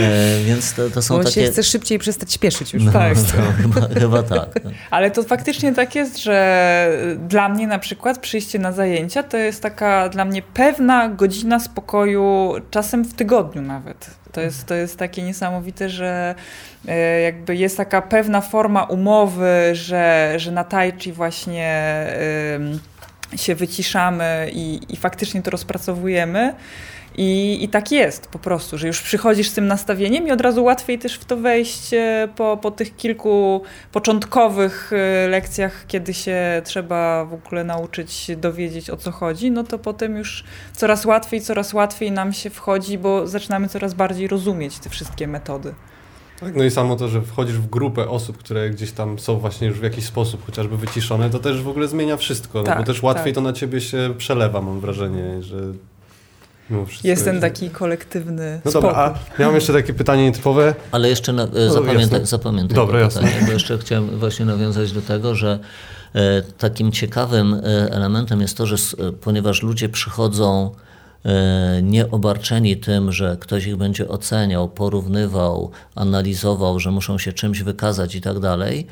C: E, więc to, to są
B: Bo
C: takie...
B: się chce szybciej przestać śpieszyć już.
C: No,
E: Tak.
C: to chyba, chyba tak.
E: Ale to faktycznie tak jest, że dla mnie na przykład przyjście na zajęcia to jest taka dla mnie pewna godzina spokoju, czasem w tygodniu nawet. To jest, to jest takie niesamowite, że e, jakby jest taka pewna forma umowy, że, że na tai chi właśnie się wyciszamy i, i faktycznie to rozpracowujemy. I, I tak jest po prostu, że już przychodzisz z tym nastawieniem i od razu łatwiej też w to wejść e, po, po tych kilku początkowych e, lekcjach, kiedy się trzeba w ogóle nauczyć dowiedzieć o co chodzi, no to potem już coraz łatwiej, coraz łatwiej nam się wchodzi, bo zaczynamy coraz bardziej rozumieć te wszystkie metody.
D: Tak, no i samo to, że wchodzisz w grupę osób, które gdzieś tam są właśnie już w jakiś sposób chociażby wyciszone, to też w ogóle zmienia wszystko, no
E: Tak,
D: bo też łatwiej
E: tak.
D: to na ciebie się przelewa, mam wrażenie, że
E: jest ten taki kolektywny
D: No dobra, a ja mam jeszcze takie pytanie nietypowe.
C: Ale jeszcze na,
D: No,
C: zapamiętaj, zapamiętaj
D: Dobra,
C: to
D: jasne.
C: pytanie, bo jeszcze chciałem właśnie nawiązać do tego, że e, takim ciekawym e, elementem jest to, że s- e, ponieważ ludzie przychodzą e, nieobarczeni tym, że ktoś ich będzie oceniał, porównywał, analizował, że muszą się czymś wykazać i tak dalej,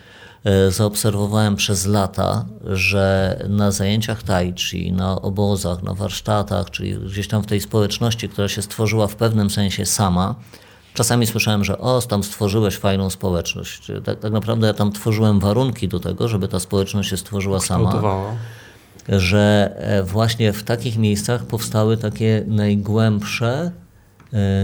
C: zaobserwowałem przez lata, że na zajęciach tai chi, na obozach, na warsztatach, czyli gdzieś tam w tej społeczności, która się stworzyła w pewnym sensie sama, Czasami słyszałem, że o, tam stworzyłeś fajną społeczność. Tak, tak naprawdę ja tam tworzyłem warunki do tego, żeby ta społeczność się stworzyła sama że e, właśnie w takich miejscach powstały takie najgłębsze, e,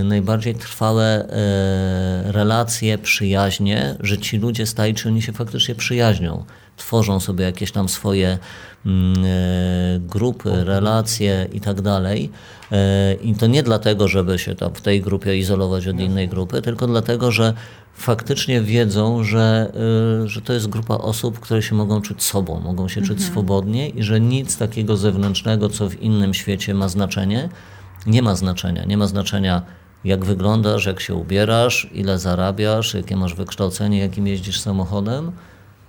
C: najbardziej trwałe e, relacje, przyjaźnie, że ci ludzie z Tai Chi, oni się faktycznie przyjaźnią. Tworzą sobie jakieś tam swoje mm, e, grupy, relacje i tak dalej. E, I to nie dlatego, żeby się tam w tej grupie izolować od innej grupy, tylko dlatego, że faktycznie wiedzą, że, że to jest grupa osób, które się mogą czuć sobą, mogą się czuć swobodnie i że nic takiego zewnętrznego, co w innym świecie ma znaczenie, nie ma znaczenia. Nie ma znaczenia, jak wyglądasz, jak się ubierasz, ile zarabiasz, jakie masz wykształcenie, jakim jeździsz samochodem.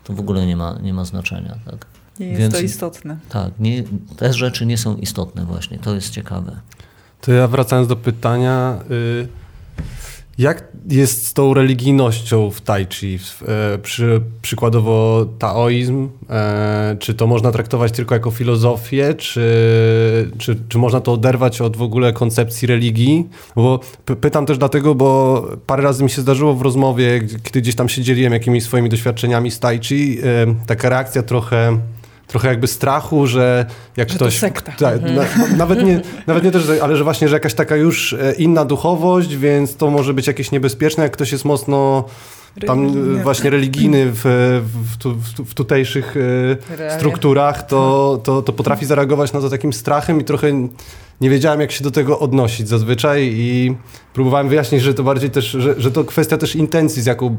C: To w ogóle nie ma, nie ma znaczenia. Tak?
E: Nie jest
C: Więc-
E: to istotne.
C: Tak, nie, te rzeczy nie są istotne właśnie. To jest ciekawe.
D: To ja wracając do pytania, y, jak jest z tą religijnością w Tai Chi? E, Przy, przykładowo taoizm, e, czy to można traktować tylko jako filozofię, czy, czy, czy można to oderwać od w ogóle koncepcji religii? Bo pytam też dlatego, bo parę razy mi się zdarzyło w rozmowie, kiedy gdzieś tam się dzieliłem jakimiś swoimi doświadczeniami z Tai Chi, e, taka reakcja trochę trochę jakby strachu, że jak
E: Że to
D: ktoś...
E: sekta.
D: Tak, na, nawet, nie, nawet nie też, ale że właśnie, że jakaś taka już e, inna duchowość, więc to może być jakieś niebezpieczne, jak ktoś jest mocno tam e,
E: Religijny.
D: właśnie religijny w, w, tu, w, w tutejszych e,
B: Realiach.
D: strukturach, to, to, to potrafi zareagować na to takim strachem i trochę nie wiedziałem, jak się do tego odnosić zazwyczaj i próbowałem wyjaśnić, że to bardziej też, że, że to kwestia też intencji, z jaką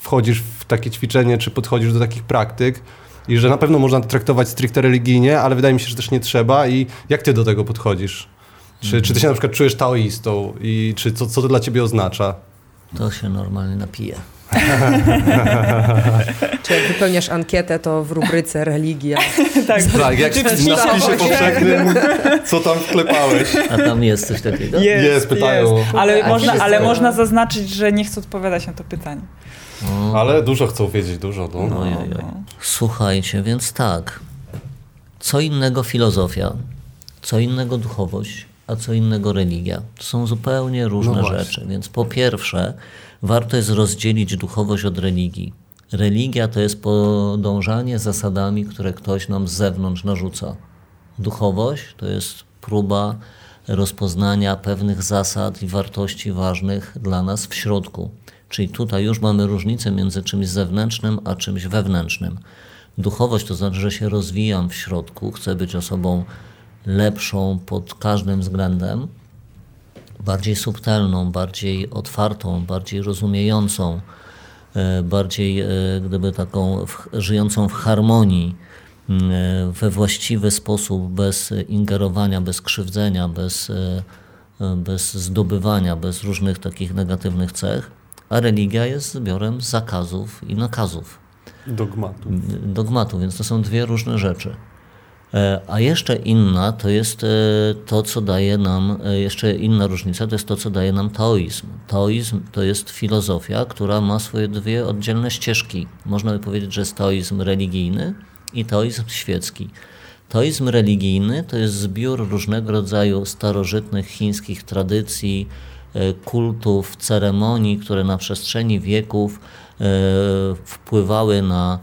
D: wchodzisz w takie ćwiczenie, czy podchodzisz do takich praktyk i że na pewno można to traktować stricte religijnie, ale wydaje mi się, że też nie trzeba i jak ty do tego podchodzisz? Czy, czy ty się na przykład czujesz taoistą i czy co, co to dla ciebie oznacza?
C: To się normalnie napije.
B: Czy jak wypełniasz ankietę, to w rubryce religia.
E: tak,
D: Tak, jak
E: Czy
D: na
E: wpisałeś?
D: spisie powszechnym, co tam wklepałeś?
C: A tam jest coś takiego?
D: Jest, pytają.
E: Ale,
B: A
E: można, ale można zaznaczyć, że nie chcę odpowiadać na to pytanie.
D: Ale dużo chcą wiedzieć, dużo. No.
C: Ojej, oj. Słuchajcie, więc tak. Co innego filozofia, co innego duchowość, a co innego religia. To są zupełnie różne
D: No
C: rzeczy. Więc po pierwsze, warto jest rozdzielić duchowość od religii. Religia to jest podążanie zasadami, które ktoś nam z zewnątrz narzuca. Duchowość to jest próba rozpoznania pewnych zasad i wartości ważnych dla nas w środku. Czyli tutaj już mamy różnicę między czymś zewnętrznym a czymś wewnętrznym. Duchowość to znaczy, że się rozwijam w środku, chcę być osobą lepszą pod każdym względem, bardziej subtelną, bardziej otwartą, bardziej rozumiejącą, e, bardziej e, gdyby taką żyjącą w harmonii, e, we właściwy sposób, bez ingerowania, bez krzywdzenia, bez, bez zdobywania, bez różnych takich negatywnych cech. A religia jest zbiorem zakazów i nakazów
D: Dogmatu.
C: dogmatu, więc to są dwie różne rzeczy. E, A jeszcze inna to jest e, to, co daje nam, e, jeszcze inna różnica to jest to, co daje nam taoizm. Taoizm to jest filozofia, która ma swoje dwie oddzielne ścieżki. Można by powiedzieć, że jest taoizm religijny i taoizm świecki. Taoizm religijny to jest zbiór różnego rodzaju starożytnych chińskich tradycji, kultów, ceremonii, które na przestrzeni wieków e, wpływały na,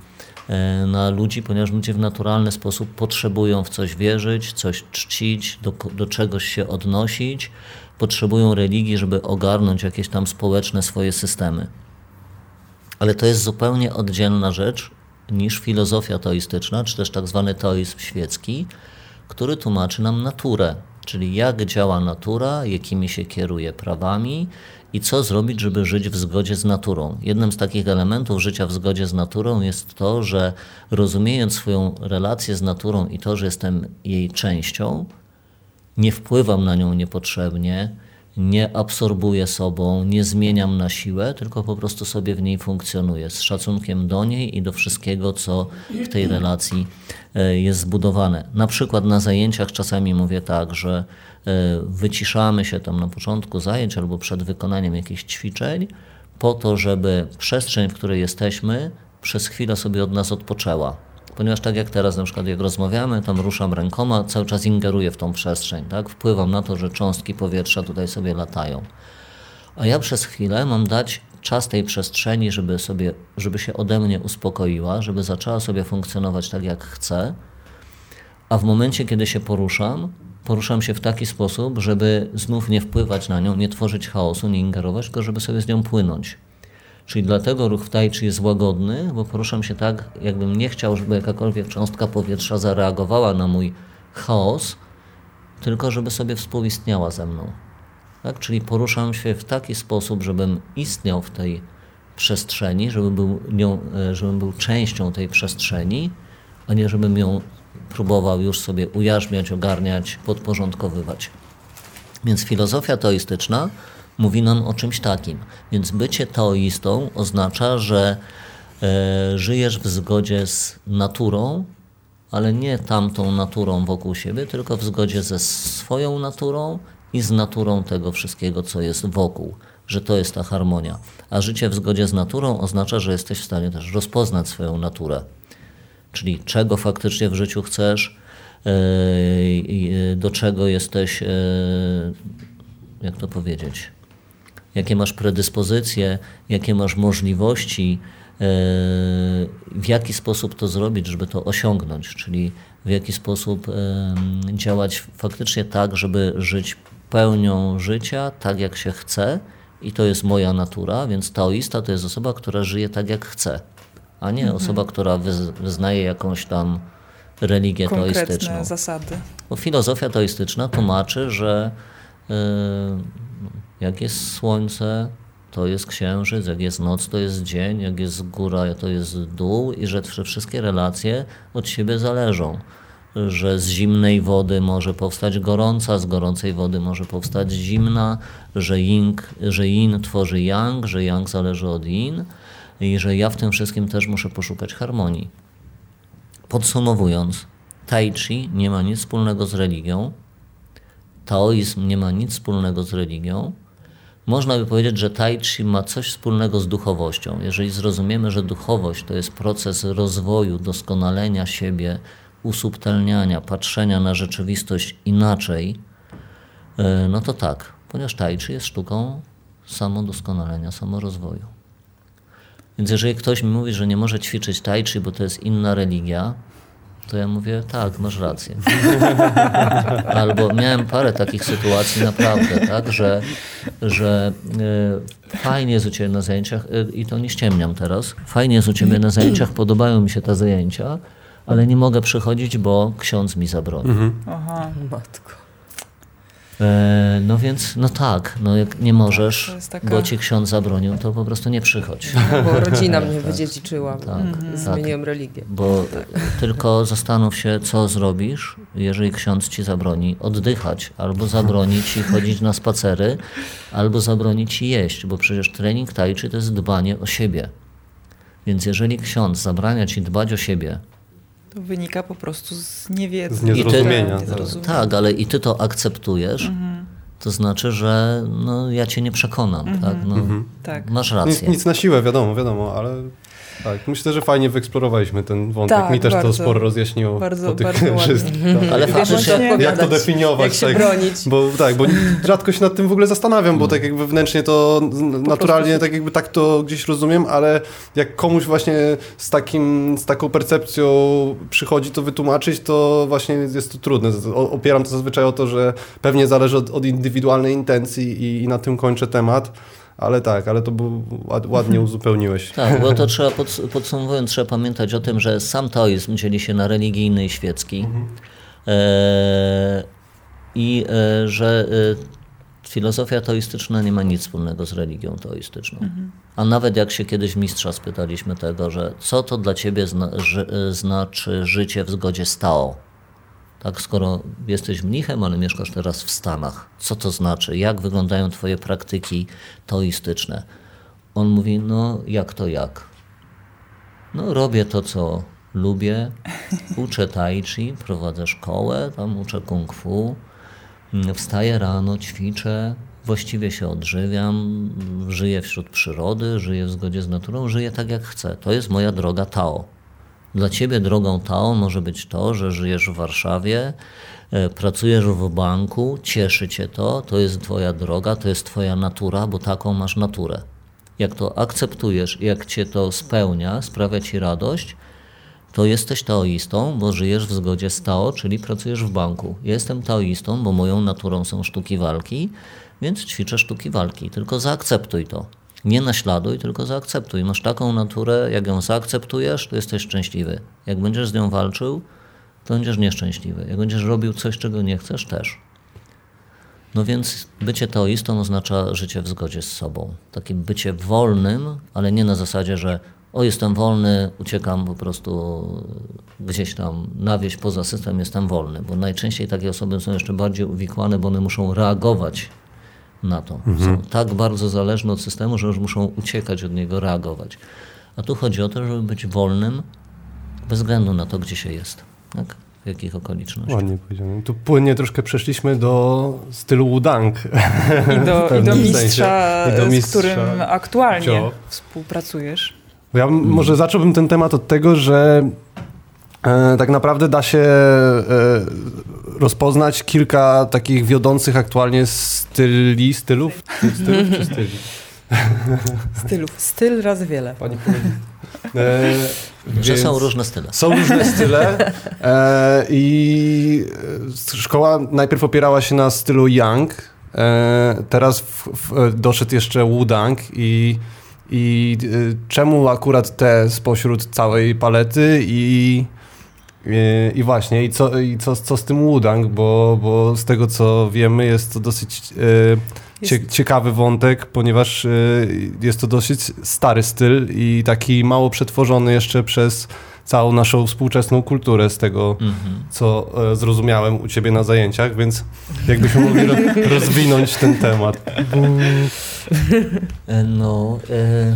C: e, na ludzi, ponieważ ludzie w naturalny sposób potrzebują w coś wierzyć, coś czcić, do, do czegoś się odnosić, potrzebują religii, żeby ogarnąć jakieś tam społeczne swoje systemy. Ale to jest zupełnie oddzielna rzecz niż filozofia teoistyczna, czy też tak zwany teoizm świecki, który tłumaczy nam naturę, czyli jak działa natura, jakimi się kieruje prawami i co zrobić, żeby żyć w zgodzie z naturą. Jednym z takich elementów życia w zgodzie z naturą jest to, że rozumiejąc swoją relację z naturą i to, że jestem jej częścią, nie wpływam na nią niepotrzebnie, nie absorbuję sobą, nie zmieniam na siłę, tylko po prostu sobie w niej funkcjonuję z szacunkiem do niej i do wszystkiego, co w tej relacji jest zbudowane. Na przykład na zajęciach czasami mówię tak, że e, wyciszamy się tam na początku zajęć albo przed wykonaniem jakichś ćwiczeń, po to, żeby przestrzeń, w której jesteśmy, przez chwilę sobie od nas odpoczęła ponieważ tak jak teraz na przykład jak rozmawiamy, tam ruszam rękoma, cały czas ingeruję w tą przestrzeń, tak? wpływam na to, że cząstki powietrza tutaj sobie latają. A ja przez chwilę mam dać czas tej przestrzeni, żeby, sobie, żeby się ode mnie uspokoiła, żeby zaczęła sobie funkcjonować tak jak chcę, a w momencie, kiedy się poruszam, poruszam się w taki sposób, żeby znów nie wpływać na nią, nie tworzyć chaosu, nie ingerować, tylko żeby sobie z nią płynąć. Czyli dlatego ruch w tai chi jest łagodny, bo poruszam się tak, jakbym nie chciał, żeby jakakolwiek cząstka powietrza zareagowała na mój chaos, tylko żeby sobie współistniała ze mną. Tak? Czyli poruszam się w taki sposób, żebym istniał w tej przestrzeni, żeby był, nią, e, żebym był częścią tej przestrzeni, a nie żebym ją próbował już sobie ujarzmiać, ogarniać, podporządkowywać. Więc filozofia teistyczna mówi nam o czymś takim. Więc bycie teoistą oznacza, że e, żyjesz w zgodzie z naturą, ale nie tamtą naturą wokół siebie, tylko w zgodzie ze swoją naturą i z naturą tego wszystkiego, co jest wokół, że to jest ta harmonia. A życie w zgodzie z naturą oznacza, że jesteś w stanie też rozpoznać swoją naturę. Czyli czego faktycznie w życiu chcesz, e, e, do czego jesteś, e, jak to powiedzieć, jakie masz predyspozycje, jakie masz możliwości, w jaki sposób to zrobić, żeby to osiągnąć, czyli w jaki sposób działać faktycznie tak, żeby żyć pełnią życia, tak jak się chce i to jest moja natura, więc taoista to jest osoba, która żyje tak jak chce, a nie mhm. osoba, która wyznaje jakąś tam religię
E: Konkretne
C: teistyczną.
E: zasady.
C: Bo filozofia teistyczna tłumaczy, że yy, jak jest słońce, to jest księżyc, jak jest noc, to jest dzień, jak jest góra, to jest dół i że wszystkie relacje od siebie zależą. Że z zimnej wody może powstać gorąca, z gorącej wody może powstać zimna, że, ying, że yin tworzy yang, że yang zależy od yin i że ja w tym wszystkim też muszę poszukać harmonii. Podsumowując, tai chi nie ma nic wspólnego z religią, taoizm nie ma nic wspólnego z religią, można by powiedzieć, że tai chi ma coś wspólnego z duchowością. Jeżeli zrozumiemy, że duchowość to jest proces rozwoju, doskonalenia siebie, usubtelniania, patrzenia na rzeczywistość inaczej, e, no to tak, ponieważ tai chi jest sztuką samodoskonalenia, samorozwoju. Więc jeżeli ktoś mi mówi, że nie może ćwiczyć tai chi, bo to jest inna religia, to ja mówię, tak, masz rację. Albo miałem parę takich sytuacji naprawdę, tak, że, że y, fajnie jest u Ciebie na zajęciach y, i to nie ściemniam teraz, fajnie jest u Ciebie na zajęciach, podobają mi się te zajęcia, ale nie mogę przychodzić, bo ksiądz mi zabroni. Mhm.
B: Aha. Matko.
C: E, no więc, no tak, no jak nie możesz, taka... bo ci ksiądz zabronił, to po prostu nie przychodź.
B: No, bo rodzina mnie tak, wydziedziczyła, tak, mhm. zmieniłem religię.
C: Bo tylko zastanów się, co zrobisz, jeżeli ksiądz ci zabroni oddychać, albo zabroni ci chodzić na spacery, albo zabroni ci jeść, bo przecież trening tajczy to jest dbanie o siebie. Więc jeżeli ksiądz zabrania ci dbać o siebie,
E: to wynika po prostu z niewiedzy.
D: Z niezrozumienia.
C: Ty, tak. tak, ale i ty to akceptujesz, mhm. to znaczy, że no, ja cię nie przekonam. Mhm. Tak? No, mhm. tak? Masz rację.
D: Nic, nic, na siłę, wiadomo, wiadomo, ale tak, myślę, że fajnie wyeksplorowaliśmy ten wątek. Tak, Mi też bardzo, to sporo rozjaśniło
E: bardzo, tych bardzo wszystkich.
C: Tak. Ale faktycznie,
D: jak to definiować,
B: jak się tak, bronić.
D: Bo, tak, bo rzadko się nad tym w ogóle zastanawiam, bo tak jakby wewnętrznie to po naturalnie prostu. tak jakby tak to gdzieś rozumiem, ale jak komuś właśnie z, takim, z taką percepcją przychodzi to wytłumaczyć, to właśnie jest to trudne. Opieram to zazwyczaj o to, że pewnie zależy od, od indywidualnej intencji i, i na tym kończę temat. Ale tak, ale to ładnie uzupełniłeś.
C: Tak, bo to trzeba, podsumowując, trzeba pamiętać o tym, że sam taoizm dzieli się na religijny i świecki. Mhm. E, I e, że e, filozofia taoistyczna nie ma nic wspólnego z religią taoistyczną. Mhm. A nawet jak się kiedyś mistrza spytaliśmy tego, że co to dla ciebie zna, ży, znaczy życie w zgodzie z Tao? Tak, skoro jesteś mnichem, ale mieszkasz teraz w Stanach, co to znaczy? Jak wyglądają Twoje praktyki toistyczne? On mówi, no jak to jak? No robię to, co lubię, uczę tai chi, prowadzę szkołę, tam uczę kung fu, wstaję rano, ćwiczę, właściwie się odżywiam, żyję wśród przyrody, żyję w zgodzie z naturą, żyję tak jak chcę. To jest moja droga Tao. Dla ciebie drogą Tao może być to, że żyjesz w Warszawie, e, pracujesz w banku, cieszy cię to, to jest twoja droga, to jest twoja natura, bo taką masz naturę. Jak to akceptujesz, jak cię to spełnia, sprawia ci radość, to jesteś taoistą, bo żyjesz w zgodzie z Tao, czyli pracujesz w banku. Ja jestem taoistą, bo moją naturą są sztuki walki, więc ćwiczę sztuki walki. Tylko zaakceptuj to. Nie naśladuj, tylko zaakceptuj. Masz taką naturę, jak ją zaakceptujesz, to jesteś szczęśliwy. Jak będziesz z nią walczył, to będziesz nieszczęśliwy. Jak będziesz robił coś, czego nie chcesz, też. No więc bycie taoistą oznacza życie w zgodzie z sobą. Takie bycie wolnym, ale nie na zasadzie, że o jestem wolny, uciekam po prostu gdzieś tam na wieś poza system, jestem wolny. Bo najczęściej takie osoby są jeszcze bardziej uwikłane, bo one muszą reagować na to. Mhm. Są tak bardzo zależne od systemu, że już muszą uciekać od niego, reagować. A tu chodzi o to, żeby być wolnym bez względu na to, gdzie się jest. Tak? W jakich okolicznościach.
D: Ładnie powiedziane. Tu płynnie troszkę przeszliśmy do stylu Wudang.
E: I do, i do, mistrza, I do mistrza, z którym aktualnie Cio. współpracujesz.
D: Ja może zacząłbym ten temat od tego, że tak naprawdę da się e, rozpoznać kilka takich wiodących aktualnie styli, stylów? Stylów czy styli?
B: Stylów. Styl razy wiele. Pani
C: e, Że są różne style.
D: Są różne style e, i szkoła najpierw opierała się na stylu Yang, e, teraz w, w, doszedł jeszcze Wudang i, i e, czemu akurat te spośród całej palety i i, I właśnie, i co, i co, co z tym Wudang, bo, bo z tego co wiemy jest to dosyć e, cie, ciekawy wątek, ponieważ e, jest to dosyć stary styl i taki mało przetworzony jeszcze przez całą naszą współczesną kulturę z tego, mm -hmm. co e, zrozumiałem u ciebie na zajęciach, więc jakbyśmy mogli ro, rozwinąć ten temat.
C: E, no, e,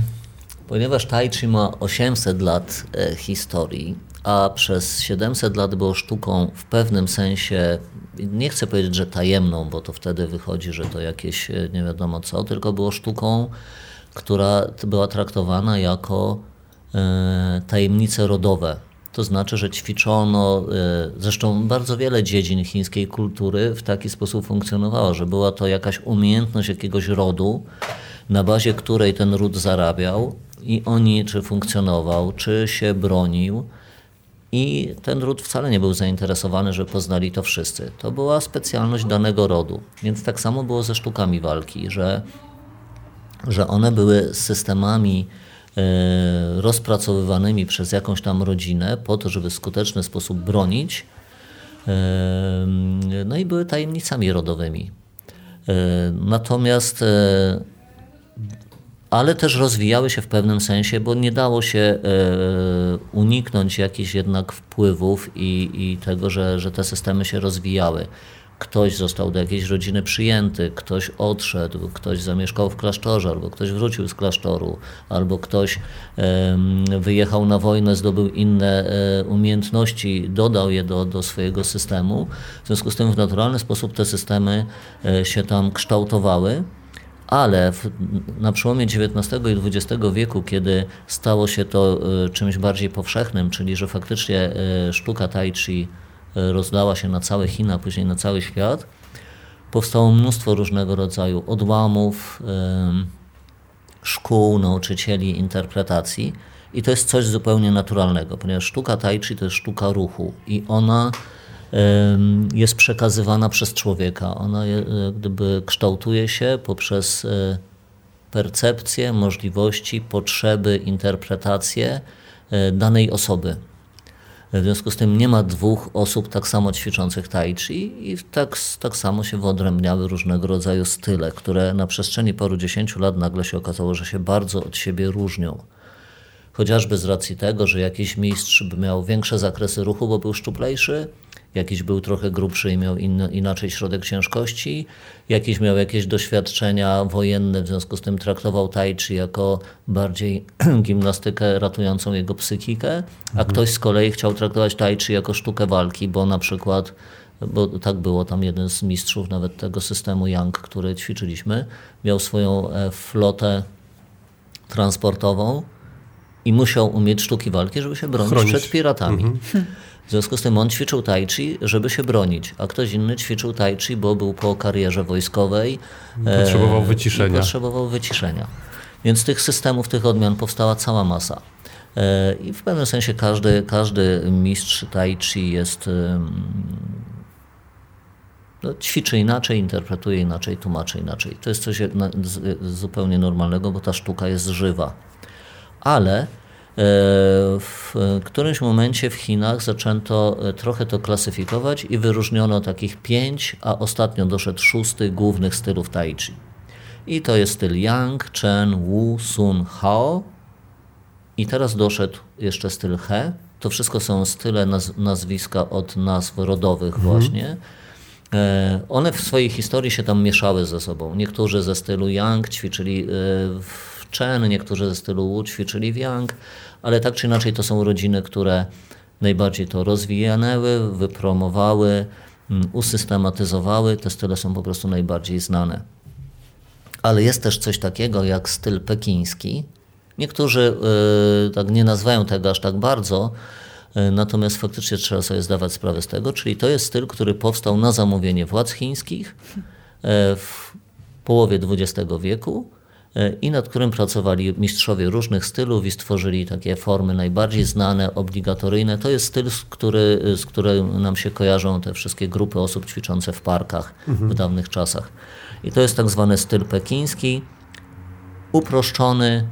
C: ponieważ Tai Chi ma 800 lat e, historii, a przez 700 lat było sztuką w pewnym sensie, nie chcę powiedzieć, że tajemną, bo to wtedy wychodzi, że to jakieś e, nie wiadomo co, tylko było sztuką, która była traktowana jako e, tajemnice rodowe. To znaczy, że ćwiczono, e, zresztą bardzo wiele dziedzin chińskiej kultury w taki sposób funkcjonowało, że była to jakaś umiejętność jakiegoś rodu, na bazie której ten ród zarabiał i oni czy funkcjonował, czy się bronił i ten ród wcale nie był zainteresowany, że poznali to wszyscy. To była specjalność danego rodu. Więc tak samo było ze sztukami walki, że, że one były systemami e, rozpracowywanymi przez jakąś tam rodzinę po to, żeby w skuteczny sposób bronić. E, no i były tajemnicami rodowymi. E, natomiast ale też rozwijały się w pewnym sensie, bo nie dało się e, uniknąć jakichś jednak wpływów i, i tego, że, że te systemy się rozwijały. Ktoś został do jakiejś rodziny przyjęty, ktoś odszedł, ktoś zamieszkał w klasztorze, albo ktoś wrócił z klasztoru, albo ktoś wyjechał na wojnę, zdobył inne e, umiejętności, dodał je do, do swojego systemu. W związku z tym w naturalny sposób te systemy e, się tam kształtowały ale w, na przełomie XIX i XX wieku, kiedy stało się to e, czymś bardziej powszechnym, czyli że faktycznie e, sztuka tai chi e, rozdała się na całe Chiny, a później na cały świat, powstało mnóstwo różnego rodzaju odłamów, szkół, nauczycieli, interpretacji. I to jest coś zupełnie naturalnego, ponieważ sztuka tai chi to jest sztuka ruchu i ona jest przekazywana przez człowieka. Ona e, gdyby kształtuje się poprzez e, percepcję, możliwości, potrzeby, interpretację e, danej osoby. W związku z tym nie ma dwóch osób tak samo ćwiczących tai chi i tak, tak samo się wyodrębniały różnego rodzaju style, które na przestrzeni paru dziesięciu lat nagle się okazało, że się bardzo od siebie różnią. Chociażby z racji tego, że jakiś mistrz miał większe zakresy ruchu, bo był szczuplejszy, jakiś był trochę grubszy i miał inaczej środek ciężkości, jakiś miał jakieś doświadczenia wojenne, w związku z tym traktował tai chi jako bardziej gimnastykę ratującą jego psychikę, a ktoś z kolei chciał traktować tai chi jako sztukę walki, bo na przykład bo tak było, tam jeden z mistrzów nawet tego systemu Young, który ćwiczyliśmy, miał swoją e, flotę transportową i musiał umieć sztuki walki, żeby się bronić
D: Chronić.
C: przed piratami. W związku z tym on ćwiczył tai chi, żeby się bronić, a ktoś inny ćwiczył tai chi, bo był po karierze wojskowej. e,
D: Potrzebował
C: i
D: wyciszenia.
C: Potrzebował wyciszenia. Więc tych systemów, tych odmian powstała cała masa. E, I w pewnym sensie każdy, każdy mistrz tai chi jest no, ćwiczy inaczej, interpretuje inaczej, tłumaczy inaczej. To jest coś zupełnie normalnego, bo ta sztuka jest żywa. Ale e, w którymś momencie w Chinach zaczęto e, trochę to klasyfikować i wyróżniono takich pięć, a ostatnio doszedł szósty głównych stylów tai chi. I to jest styl Yang, Chen, Wu, Sun, Hao. I teraz doszedł jeszcze styl He. To wszystko są style, naz nazwiska od nazw rodowych właśnie. E, One w swojej historii się tam mieszały ze sobą. Niektórzy ze stylu Yang ćwiczyli e, w Chen, niektórzy ze stylu Wu ćwiczyli w Yang, ale tak czy inaczej to są rodziny, które najbardziej to rozwijały, wypromowały, mm, usystematyzowały. Te style są po prostu najbardziej znane. Ale jest też coś takiego jak styl pekiński. Niektórzy y, tak nie nazywają tego aż tak bardzo, y, natomiast faktycznie trzeba sobie zdawać sprawę z tego, czyli to jest styl, który powstał na zamówienie władz chińskich y, w połowie XX wieku i nad którym pracowali mistrzowie różnych stylów i stworzyli takie formy najbardziej znane, obligatoryjne. To jest styl, z, który, z którym nam się kojarzą te wszystkie grupy osób ćwiczące w parkach w dawnych czasach. I to jest tak zwany styl pekiński, uproszczony,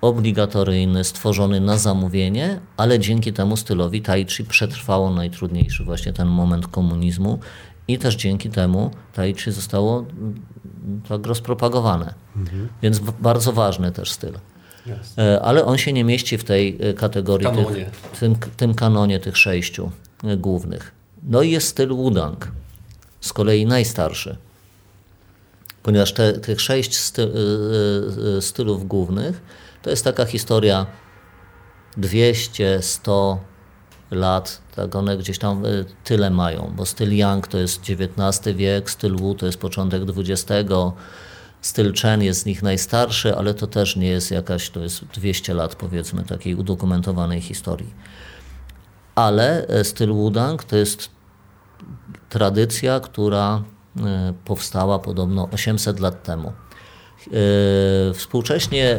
C: obligatoryjny, stworzony na zamówienie, ale dzięki temu stylowi tai chi przetrwało najtrudniejszy właśnie ten moment komunizmu i też dzięki temu tai chi zostało mm, tak rozpropagowane. Więc w- bardzo ważny też styl. E, Ale on się nie mieści w tej e, kategorii,
D: Kanonie.
C: Tych, tym, tym kanonie tych sześciu e, głównych. No i jest styl Wudang, z kolei najstarszy ponieważ te, tych sześć sty, y, stylów głównych to jest taka historia 200-100 lat, tak one gdzieś tam y, tyle mają, bo styl Yang to jest XIX wiek, styl Wu to jest początek XX, styl Chen jest z nich najstarszy, ale to też nie jest jakaś, to jest 200 lat powiedzmy takiej udokumentowanej historii. Ale e, styl Wudang to jest tradycja, która e, powstała podobno 800 lat temu. E, Współcześnie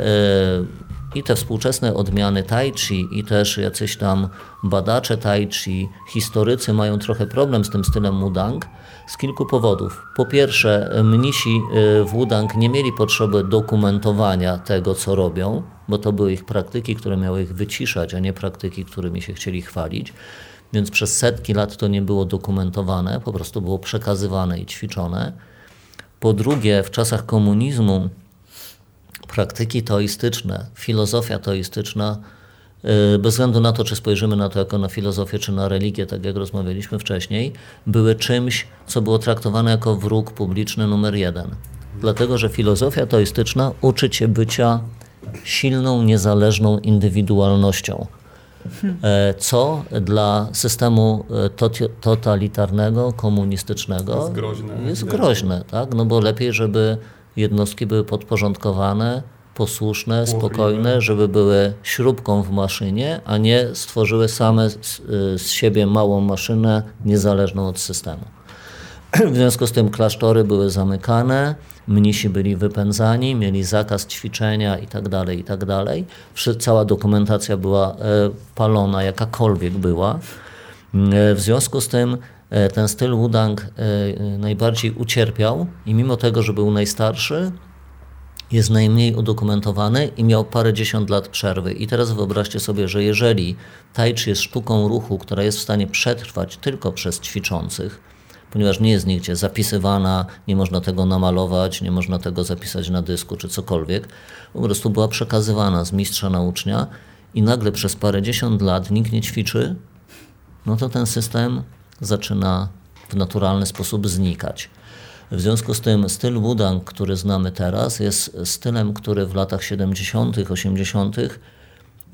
C: i te współczesne odmiany tai chi i też jacyś tam badacze tai chi, historycy mają trochę problem z tym stylem Wudang z kilku powodów. Po pierwsze, mnisi w Wudang nie mieli potrzeby dokumentowania tego, co robią, bo to były ich praktyki, które miały ich wyciszać, a nie praktyki, którymi się chcieli chwalić. Więc przez setki lat to nie było dokumentowane, po prostu było przekazywane i ćwiczone. Po drugie, w czasach komunizmu praktyki teoistyczne, filozofia teoistyczna, yy, bez względu na to, czy spojrzymy na to jako na filozofię, czy na religię, tak jak rozmawialiśmy wcześniej, były czymś, co było traktowane jako wróg publiczny numer jeden. Dlatego, że filozofia teoistyczna uczy cię bycia silną, niezależną indywidualnością. E, co dla systemu e, totalitarnego, komunistycznego
D: Jest groźne.
C: jest groźne, tak? No bo lepiej, żeby jednostki były podporządkowane, posłuszne, spokojne, żeby były śrubką w maszynie, a nie stworzyły same z, y, z siebie małą maszynę niezależną od systemu. W związku z tym klasztory były zamykane, mnisi byli wypędzani, mieli zakaz ćwiczenia itd., itd. Wszy- Cała dokumentacja była e, palona, jakakolwiek była. E, W związku z tym ten styl Wudang e, e, najbardziej ucierpiał i mimo tego, że był najstarszy, jest najmniej udokumentowany i miał parędziesiąt lat przerwy. I teraz wyobraźcie sobie, że jeżeli tai chi jest sztuką ruchu, która jest w stanie przetrwać tylko przez ćwiczących, ponieważ nie jest nigdzie zapisywana, nie można tego namalować, nie można tego zapisać na dysku czy cokolwiek, po prostu była przekazywana z mistrza na ucznia i nagle przez parędziesiąt lat nikt nie ćwiczy, no to ten system zaczyna w naturalny sposób znikać. W związku z tym styl Wudang, który znamy teraz, jest stylem, który w latach 70., 80.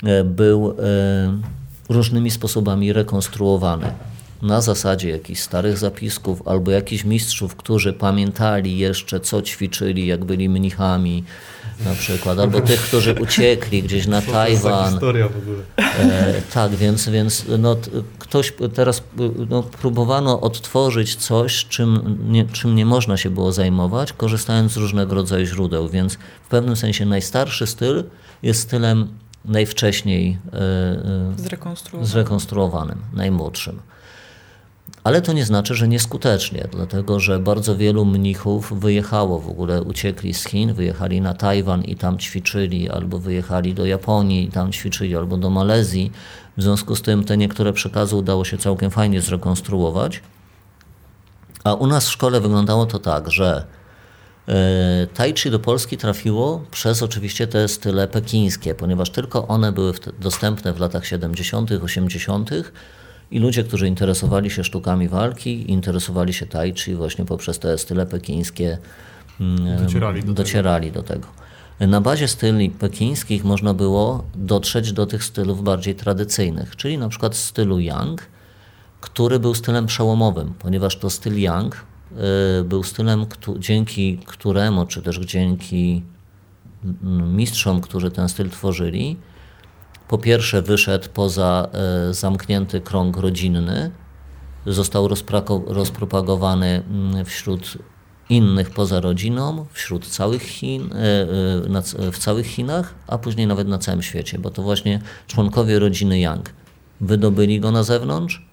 C: E, był e, różnymi sposobami rekonstruowany. Na zasadzie jakichś starych zapisków albo jakichś mistrzów, którzy pamiętali jeszcze, co ćwiczyli, jak byli mnichami, na przykład, albo tych, którzy uciekli gdzieś na Tajwan.
D: historia w ogóle.
C: E, tak, więc, więc no, ktoś teraz no, próbowano odtworzyć coś, czym nie, czym nie można się było zajmować, korzystając z różnego rodzaju źródeł, więc w pewnym sensie najstarszy styl jest stylem najwcześniej e,
E: e zrekonstruowanym.
C: zrekonstruowanym, najmłodszym. Ale to nie znaczy, że nieskutecznie, dlatego że bardzo wielu mnichów wyjechało w ogóle, uciekli z Chin, wyjechali na Tajwan i tam ćwiczyli, albo wyjechali do Japonii i tam ćwiczyli, albo do Malezji. W związku z tym te niektóre przekazy udało się całkiem fajnie zrekonstruować. A u nas w szkole wyglądało to tak, że e, Tai Chi do Polski trafiło przez oczywiście te style pekińskie, ponieważ tylko one były dostępne w latach 70., 80., i ludzie, którzy interesowali się sztukami walki, interesowali się tai chi właśnie poprzez te style pekińskie,
D: mm, docierali do,
C: docierali
D: tego.
C: do tego. Na bazie styli pekińskich można było dotrzeć do tych stylów bardziej tradycyjnych, czyli na przykład stylu Yang, który był stylem przełomowym, ponieważ to styl Yang y, był stylem, dzięki któremu, czy też dzięki mm, mistrzom, którzy ten styl tworzyli, po pierwsze wyszedł poza e, zamknięty krąg rodzinny, został rozpropagowany mm, wśród innych poza rodziną, wśród całych Chin, e, e, w całych Chinach, a później nawet na całym świecie, bo to właśnie członkowie rodziny Yang wydobyli go na zewnątrz,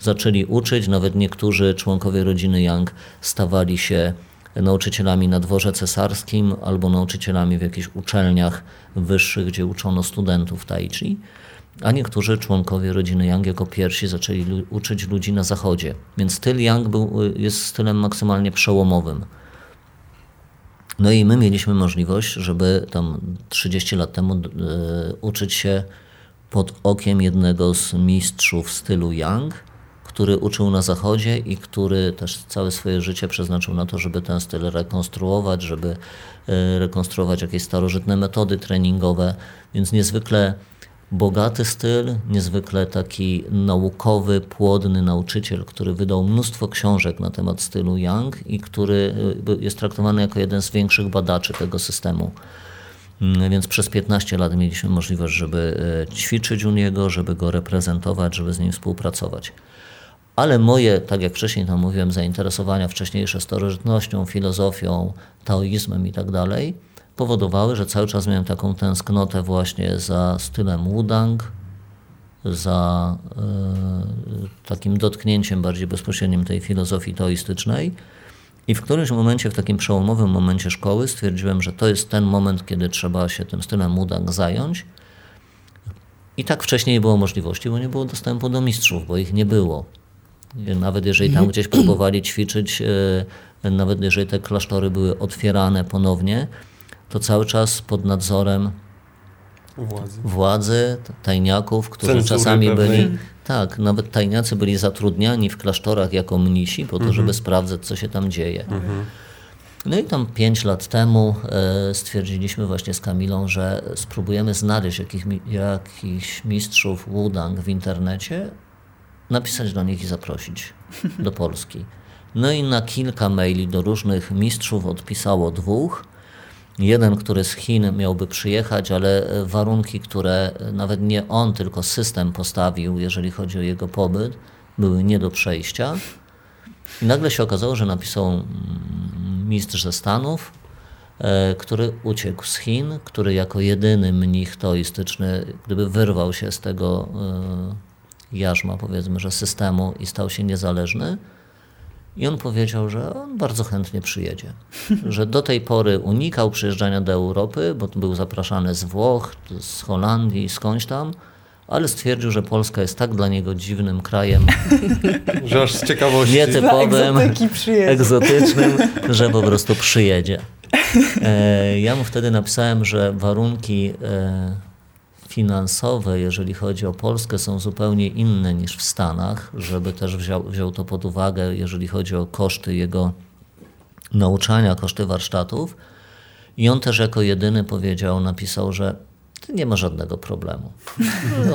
C: zaczęli uczyć, nawet niektórzy członkowie rodziny Yang stawali się nauczycielami na dworze cesarskim albo nauczycielami w jakichś uczelniach wyższych, gdzie uczono studentów tai chi, a niektórzy członkowie rodziny Yang jako pierwsi zaczęli uczyć ludzi na zachodzie. Więc styl Yang był, jest stylem maksymalnie przełomowym. No i my mieliśmy możliwość, żeby tam 30 lat temu e, uczyć się pod okiem jednego z mistrzów stylu Yang, który uczył na Zachodzie i który też całe swoje życie przeznaczył na to, żeby ten styl rekonstruować, żeby e, rekonstruować jakieś starożytne metody treningowe, więc niezwykle bogaty styl, niezwykle taki naukowy, płodny nauczyciel, który wydał mnóstwo książek na temat stylu Yang i który e, jest traktowany jako jeden z większych badaczy tego systemu. Mm, więc przez 15 lat mieliśmy możliwość, żeby e, ćwiczyć u niego, żeby go reprezentować, żeby z nim współpracować. Ale moje, tak jak wcześniej tam mówiłem, zainteresowania wcześniejsze starożytnością, filozofią, taoizmem i tak dalej, powodowały, że cały czas miałem taką tęsknotę właśnie za stylem Wudang, za y, takim dotknięciem bardziej bezpośrednim tej filozofii taoistycznej. I w którymś momencie, w takim przełomowym momencie szkoły, stwierdziłem, że to jest ten moment, kiedy trzeba się tym stylem Wudang zająć. I tak wcześniej nie było możliwości, bo nie było dostępu do mistrzów, bo ich nie było. Nawet jeżeli tam gdzieś próbowali ćwiczyć, e, nawet jeżeli te klasztory były otwierane ponownie, to cały czas pod nadzorem władzy, władzy tajniaków, którzy Cenzury czasami pewnej. byli. Tak, nawet tajniacy byli zatrudniani w klasztorach jako mnisi, po to, mhm. żeby sprawdzać, co się tam dzieje. Mhm. No i tam pięć lat temu e, stwierdziliśmy właśnie z Kamilą, że spróbujemy znaleźć jakich, jakichś mistrzów Wudang w internecie, napisać do nich i zaprosić do Polski. No i na kilka maili do różnych mistrzów odpisało dwóch. Jeden, który z Chin miałby przyjechać, ale warunki, które nawet nie on, tylko system postawił, jeżeli chodzi o jego pobyt, były nie do przejścia. I nagle się okazało, że napisał mm, mistrz ze Stanów, e, który uciekł z Chin, który jako jedyny mnich teoistyczny, gdyby wyrwał się z tego e, jarzma, powiedzmy, że systemu i stał się niezależny. I on powiedział, że on bardzo chętnie przyjedzie. Że do tej pory unikał przyjeżdżania do Europy, bo był zapraszany z Włoch, z Holandii, skądś tam, ale stwierdził, że Polska jest tak dla niego dziwnym krajem,
D: że aż z ciekawości
C: nietypowym, egzotycznym, że po prostu przyjedzie. E, ja mu wtedy napisałem, że warunki e, finansowe, jeżeli chodzi o Polskę, są zupełnie inne niż w Stanach, żeby też wziął, wziął to pod uwagę, jeżeli chodzi o koszty jego nauczania, koszty warsztatów. I on też jako jedyny powiedział, napisał, że nie ma żadnego problemu.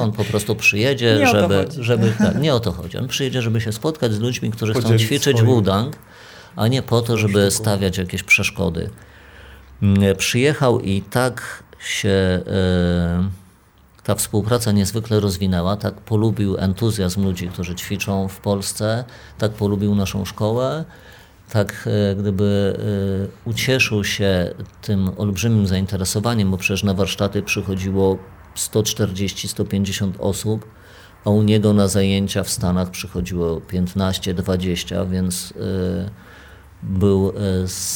C: On po prostu przyjedzie,
E: nie
C: żeby. żeby tak, nie o to chodzi. On przyjedzie, żeby się spotkać z ludźmi, którzy chcą ćwiczyć wudang, a nie po to, żeby stawiać jakieś przeszkody. Mm, Przyjechał i tak się e, ta współpraca niezwykle rozwinęła, tak polubił entuzjazm ludzi, którzy ćwiczą w Polsce, tak polubił naszą szkołę, tak e, gdyby e, ucieszył się tym olbrzymim zainteresowaniem, bo przecież na warsztaty przychodziło 140-150 osób, a u niego na zajęcia w Stanach przychodziło 15-20, więc e, był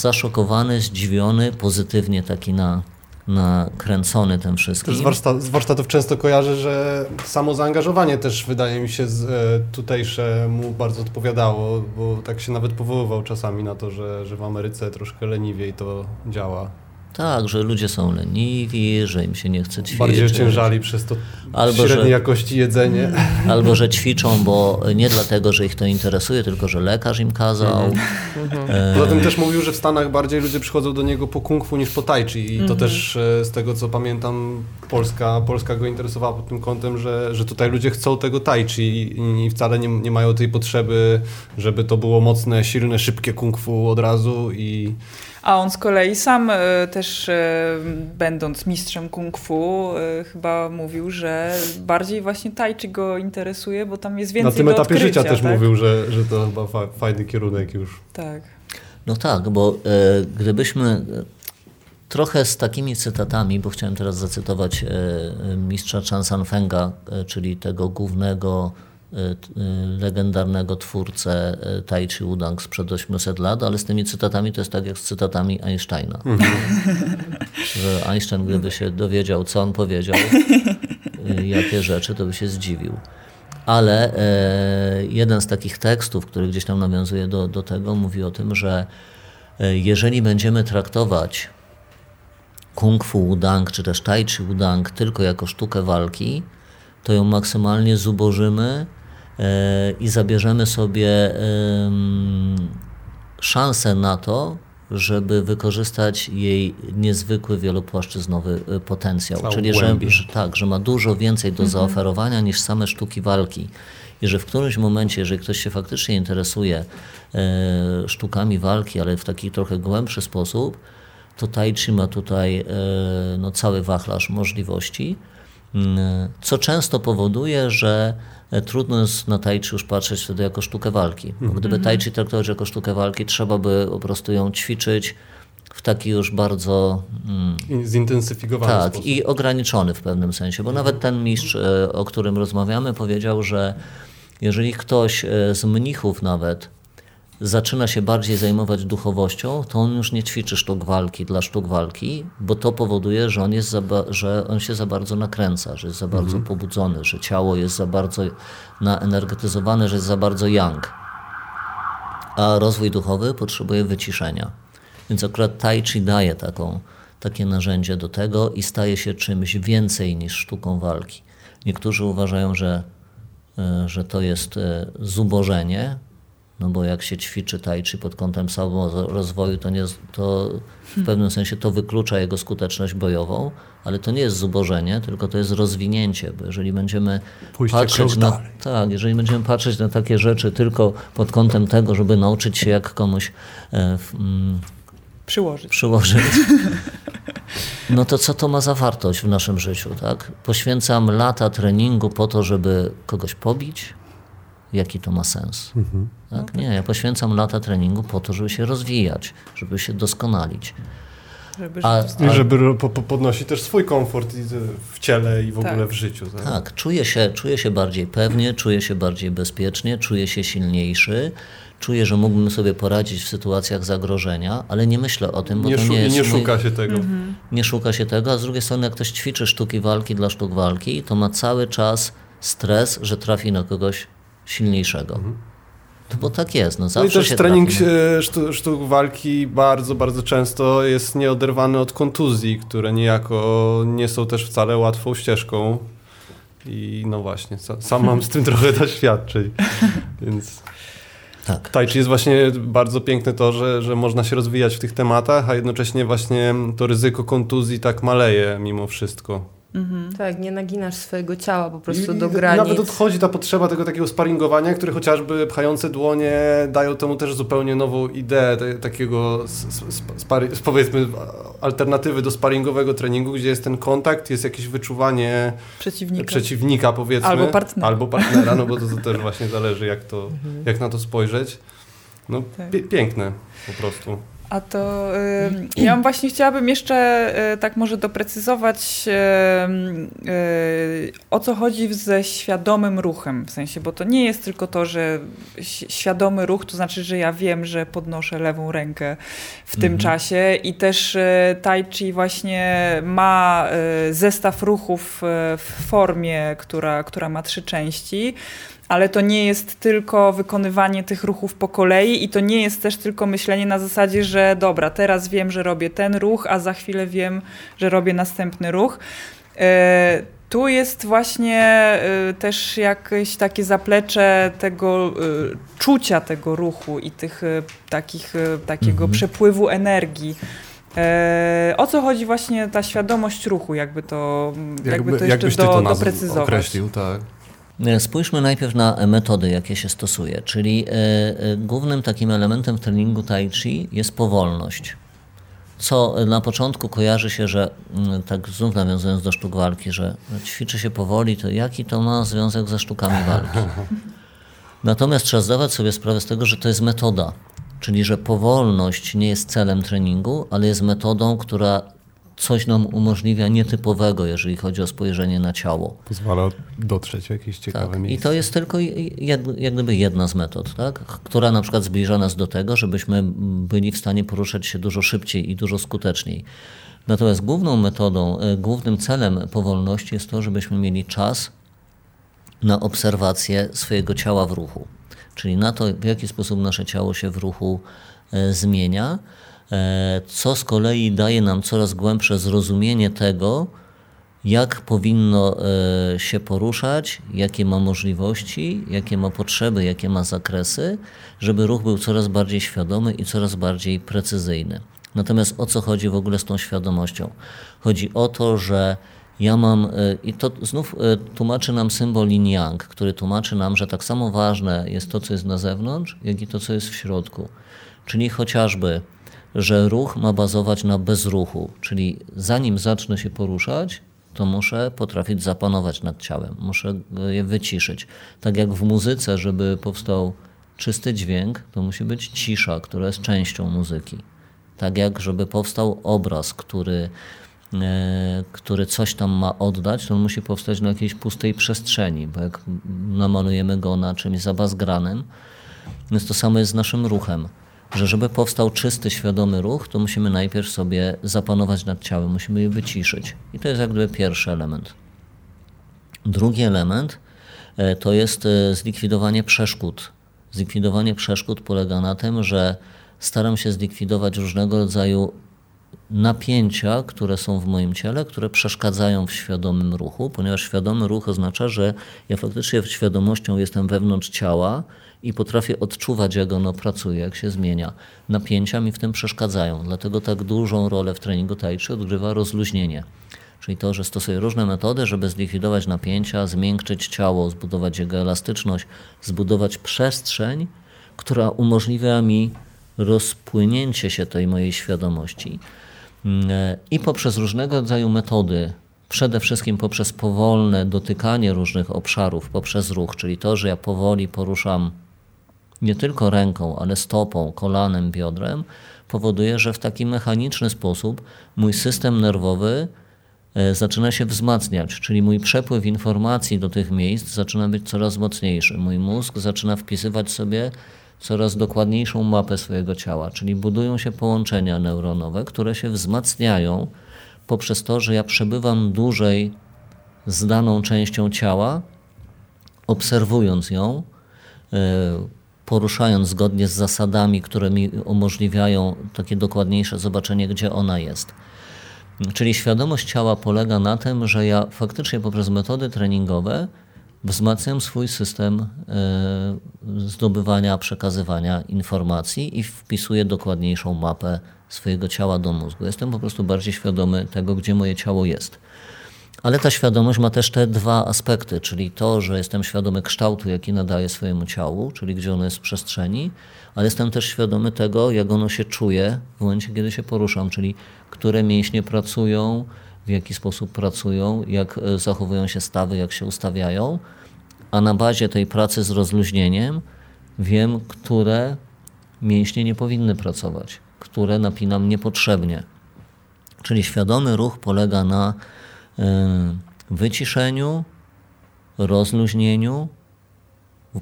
C: zaszokowany, zdziwiony, pozytywnie taki na, nakręcony tym wszystkim.
D: Z, warszta- z warsztatów często kojarzę, że samo zaangażowanie też wydaje mi się z, e, tutejsze mu bardzo odpowiadało, bo tak się nawet powoływał czasami na to, że, że w Ameryce troszkę leniwiej to działa.
C: Tak, że ludzie są leniwi, że im się nie chce ćwiczyć.
D: Bardziej ociężali przez to
C: Albo,
D: średniej
C: że-
D: jakości jedzenie.
C: Albo że ćwiczą, bo nie dlatego, że ich to interesuje, tylko że lekarz im kazał. E,
D: Poza tym też mówił, że w Stanach bardziej ludzie przychodzą do niego po kung fu niż po tai chi i to też e, z tego co pamiętam Polska, Polska go interesowała pod tym kątem, że, że tutaj ludzie chcą tego tai chi i, i wcale nie, nie mają tej potrzeby, żeby to było mocne, silne, szybkie kung fu od razu i
E: A on z kolei sam e, też e, będąc mistrzem kung fu e, chyba mówił, że bardziej właśnie tai chi go interesuje, bo tam jest więcej
D: na tym
E: do
D: etapie
E: odkrycia,
D: życia też
E: tak?
D: mówił, że, że to chyba fa, fajny kierunek już.
E: Tak.
C: No tak, bo e, gdybyśmy trochę z takimi cytatami, bo chciałem teraz zacytować e, mistrza Chan Sanfenga, e, czyli tego głównego legendarnego twórcę e, Tai Chi Udang sprzed 800 lat, ale z tymi cytatami to jest tak jak z cytatami Einsteina. Że Einstein gdyby się dowiedział, co on powiedział, jakie rzeczy, to by się zdziwił. Ale jeden z takich tekstów, który gdzieś tam nawiązuje do, do tego, mówi o tym, że jeżeli będziemy traktować kung fu udang, czy też tai chi udang tylko jako sztukę walki, to ją maksymalnie zubożymy i zabierzemy sobie szansę na to, żeby wykorzystać jej niezwykły wielopłaszczyznowy e, potencjał.
D: Całą
C: Czyli, że, że tak, że ma dużo więcej do zaoferowania niż same sztuki walki. I że w którymś momencie, jeżeli ktoś się faktycznie interesuje e, sztukami walki, ale w taki trochę głębszy sposób, to Tai Chi ma tutaj e, no, cały wachlarz możliwości, Mm, co często powoduje, że e, trudno jest na Tai Chi już patrzeć wtedy jako sztukę walki. Bo gdyby Tai Chi traktować jako sztukę walki, trzeba by po prostu ją ćwiczyć w taki już bardzo mm,
D: zintensyfikowany
C: tak,
D: sposób.
C: i ograniczony w pewnym sensie, bo nawet ten mistrz, e, o którym rozmawiamy, powiedział, że jeżeli ktoś e, z mnichów nawet zaczyna się bardziej zajmować duchowością, to on już nie ćwiczy sztuk walki dla sztuk walki, bo to powoduje, że on, jest za, że on się za bardzo nakręca, że jest za bardzo pobudzony, że ciało jest za bardzo naenergetyzowane, że jest za bardzo yang. A rozwój duchowy potrzebuje wyciszenia. Więc akurat Tai Chi daje taką, takie narzędzie do tego i staje się czymś więcej niż sztuką walki. Niektórzy uważają, że, e, że to jest e, zubożenie, no bo jak się ćwiczy tai chi pod kątem samorozwoju, to, nie, to w pewnym sensie to wyklucza jego skuteczność bojową, ale to nie jest zubożenie, tylko to jest rozwinięcie, bo jeżeli będziemy
D: Pójście
C: patrzeć na,
D: dalej.
C: tak, jeżeli będziemy patrzeć na takie rzeczy tylko pod kątem tego, żeby nauczyć się jak komuś e, w, mm,
E: Przyłożyć.
C: przyłożyć, no to co to ma za wartość w naszym życiu, tak? Poświęcam lata treningu po to, żeby kogoś pobić? Jaki to ma sens? Tak? Nie, ja poświęcam lata treningu po to, żeby się rozwijać, żeby się doskonalić.
E: Żeby
C: A,
D: I żeby po, po, podnosi też swój komfort i, w ciele i w ogóle
E: Tak.
D: w życiu. Tak?
C: Tak, czuję się, czuję się bardziej pewnie, czuję się bardziej bezpiecznie, czuję się silniejszy, czuję, że mógłbym sobie poradzić w sytuacjach zagrożenia, ale nie myślę o tym, bo
D: Nie,
C: to nie jest
D: nie
C: mój,
D: szuka się tego.
C: nie szuka się tego, a z drugiej strony jak ktoś ćwiczy sztuki walki dla sztuk walki, to ma cały czas stres, że trafi na kogoś silniejszego. No bo tak jest. No,
D: No
C: zawsze
D: i też
C: się
D: trening sztuk, sztuk walki bardzo, bardzo często jest nieoderwany od kontuzji, które niejako nie są też wcale łatwą ścieżką. I no właśnie, sa- sam mam z tym trochę doświadczeń. Więc
C: Tak.
D: tai chi jest właśnie bardzo piękne to, że, że można się rozwijać w tych tematach, a jednocześnie właśnie to ryzyko kontuzji tak maleje mimo wszystko.
B: Tak, nie naginasz swojego ciała po prostu
D: I-
B: do granic.
D: Nawet odchodzi ta potrzeba tego takiego sparingowania, które chociażby pchające dłonie dają temu też zupełnie nową ideę te, takiego spary, powiedzmy alternatywy do sparingowego treningu, gdzie jest ten kontakt, jest jakieś wyczuwanie
E: Przeciwnika.
D: przeciwnika powiedzmy.
E: Albo partnera.
D: Albo partnera, no bo to, to też właśnie zależy jak, to, jak na to spojrzeć. No
E: Tak.
D: piękne po prostu.
E: A to y, ja właśnie chciałabym jeszcze y, tak może doprecyzować, y, o co chodzi ze świadomym ruchem. W sensie, bo to nie jest tylko to, że świadomy ruch, to znaczy, że ja wiem, że podnoszę lewą rękę w tym czasie i też Tai Chi właśnie ma zestaw ruchów w formie, która, która ma trzy części. Ale to nie jest tylko wykonywanie tych ruchów po kolei i to nie jest też tylko myślenie na zasadzie, że dobra, teraz wiem, że robię ten ruch, a za chwilę wiem, że robię następny ruch. E, tu jest właśnie e, też jakieś takie zaplecze tego e, czucia tego ruchu i tych takich, takiego przepływu energii. O co chodzi właśnie ta świadomość ruchu, jakby to, jakby, to jeszcze do,
D: to
E: doprecyzować.
D: określił, tak.
C: E, Spójrzmy najpierw na metody, jakie się stosuje. Czyli e, e, głównym takim elementem w treningu tai chi jest powolność. Co na początku kojarzy się, że mm, tak znów nawiązując do sztuk walki, że ćwiczy się powoli, to jaki to ma związek ze sztukami walki? Natomiast trzeba zdawać sobie sprawę z tego, że to jest metoda. Czyli, że powolność nie jest celem treningu, ale jest metodą, która coś nam umożliwia nietypowego, jeżeli chodzi o spojrzenie na ciało.
D: Pozwala dotrzeć w jakieś ciekawe
C: Tak. I
D: miejsce.
C: to jest tylko jed, jak gdyby jedna z metod, tak? która na przykład zbliża nas do tego, żebyśmy byli w stanie poruszać się dużo szybciej i dużo skuteczniej. Natomiast główną metodą, e, głównym celem powolności jest to, żebyśmy mieli czas na obserwację swojego ciała w ruchu. Czyli na to, w jaki sposób nasze ciało się w ruchu e, zmienia, co z kolei daje nam coraz głębsze zrozumienie tego, jak powinno e, się poruszać, jakie ma możliwości, jakie ma potrzeby, jakie ma zakresy, żeby ruch był coraz bardziej świadomy i coraz bardziej precyzyjny. Natomiast o co chodzi w ogóle z tą świadomością? Chodzi o to, że ja mam, e, i to znów e, tłumaczy nam symbol yin yang, który tłumaczy nam, że tak samo ważne jest to, co jest na zewnątrz, jak i to, co jest w środku. Czyli chociażby że ruch ma bazować na bezruchu, czyli zanim zacznę się poruszać, to muszę potrafić zapanować nad ciałem, muszę je wyciszyć. Tak jak w muzyce, żeby powstał czysty dźwięk, to musi być cisza, która jest częścią muzyki. Tak jak, żeby powstał obraz, który, e, który coś tam ma oddać, to on musi powstać na jakiejś pustej przestrzeni, bo jak namalujemy go na czymś zabazgranym, więc to samo jest z naszym ruchem, że żeby powstał czysty, świadomy ruch, to musimy najpierw sobie zapanować nad ciałem, musimy je wyciszyć. I to jest jak gdyby pierwszy element. Drugi element e, to jest e, zlikwidowanie przeszkód. Zlikwidowanie przeszkód polega na tym, że staram się zlikwidować różnego rodzaju napięcia, które są w moim ciele, które przeszkadzają w świadomym ruchu, ponieważ świadomy ruch oznacza, że ja faktycznie świadomością jestem wewnątrz ciała i potrafię odczuwać, jak ono pracuje, jak się zmienia. Napięcia mi w tym przeszkadzają, dlatego tak dużą rolę w treningu tai chi odgrywa rozluźnienie. Czyli to, że stosuję różne metody, żeby zlikwidować napięcia, zmiękczyć ciało, zbudować jego elastyczność, zbudować przestrzeń, która umożliwia mi rozpłynięcie się tej mojej świadomości. Mm, I poprzez różnego rodzaju metody, przede wszystkim poprzez powolne dotykanie różnych obszarów, poprzez ruch, czyli to, że ja powoli poruszam nie tylko ręką, ale stopą, kolanem, biodrem, powoduje, że w taki mechaniczny sposób mój system nerwowy e, zaczyna się wzmacniać, czyli mój przepływ informacji do tych miejsc zaczyna być coraz mocniejszy. Mój mózg zaczyna wpisywać sobie coraz dokładniejszą mapę swojego ciała, czyli budują się połączenia neuronowe, które się wzmacniają poprzez to, że ja przebywam dłużej z daną częścią ciała, obserwując ją, e, poruszając zgodnie z zasadami, które mi umożliwiają takie dokładniejsze zobaczenie, gdzie ona jest. Czyli świadomość ciała polega na tym, że ja faktycznie poprzez metody treningowe wzmacniam swój system e, zdobywania, przekazywania informacji i wpisuję dokładniejszą mapę swojego ciała do mózgu. Jestem po prostu bardziej świadomy tego, gdzie moje ciało jest. Ale ta świadomość ma też te dwa aspekty, czyli to, że jestem świadomy kształtu, jaki nadaję swojemu ciału, czyli gdzie ono jest w przestrzeni, ale jestem też świadomy tego, jak ono się czuje w momencie, kiedy się poruszam, czyli które mięśnie pracują, w jaki sposób pracują, jak e, zachowują się stawy, jak się ustawiają, a na bazie tej pracy z rozluźnieniem wiem, które mięśnie nie powinny pracować, które napinam niepotrzebnie. Czyli świadomy ruch polega na wyciszeniu, rozluźnieniu,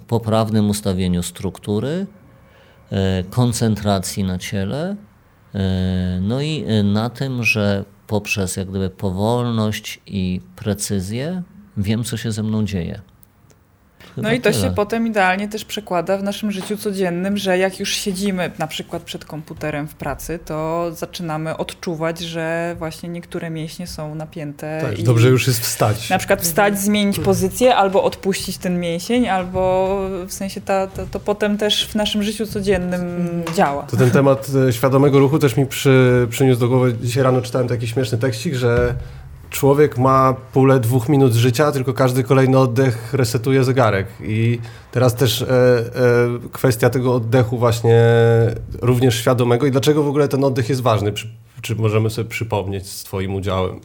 C: poprawnym ustawieniu struktury, e, koncentracji na ciele, no i na tym, że poprzez jak gdyby powolność i precyzję wiem, co się ze mną dzieje.
E: No i to się potem idealnie też przekłada w naszym życiu codziennym, że jak już siedzimy na przykład przed komputerem w pracy, to zaczynamy odczuwać, że właśnie niektóre mięśnie są napięte.
D: Tak, dobrze już jest wstać.
E: Na przykład wstać, zmienić pozycję, albo odpuścić ten mięsień, albo w sensie ta, to, to potem też w naszym życiu codziennym działa.
D: To ten temat e, świadomego ruchu też mi przy, przyniósł do głowy. Dzisiaj rano czytałem taki śmieszny tekścik, że człowiek ma pulę dwóch minut życia, tylko każdy kolejny oddech resetuje zegarek. I teraz też e, e, kwestia tego oddechu właśnie również świadomego i dlaczego w ogóle ten oddech jest ważny. Czy, czy możemy sobie przypomnieć z Twoim udziałem?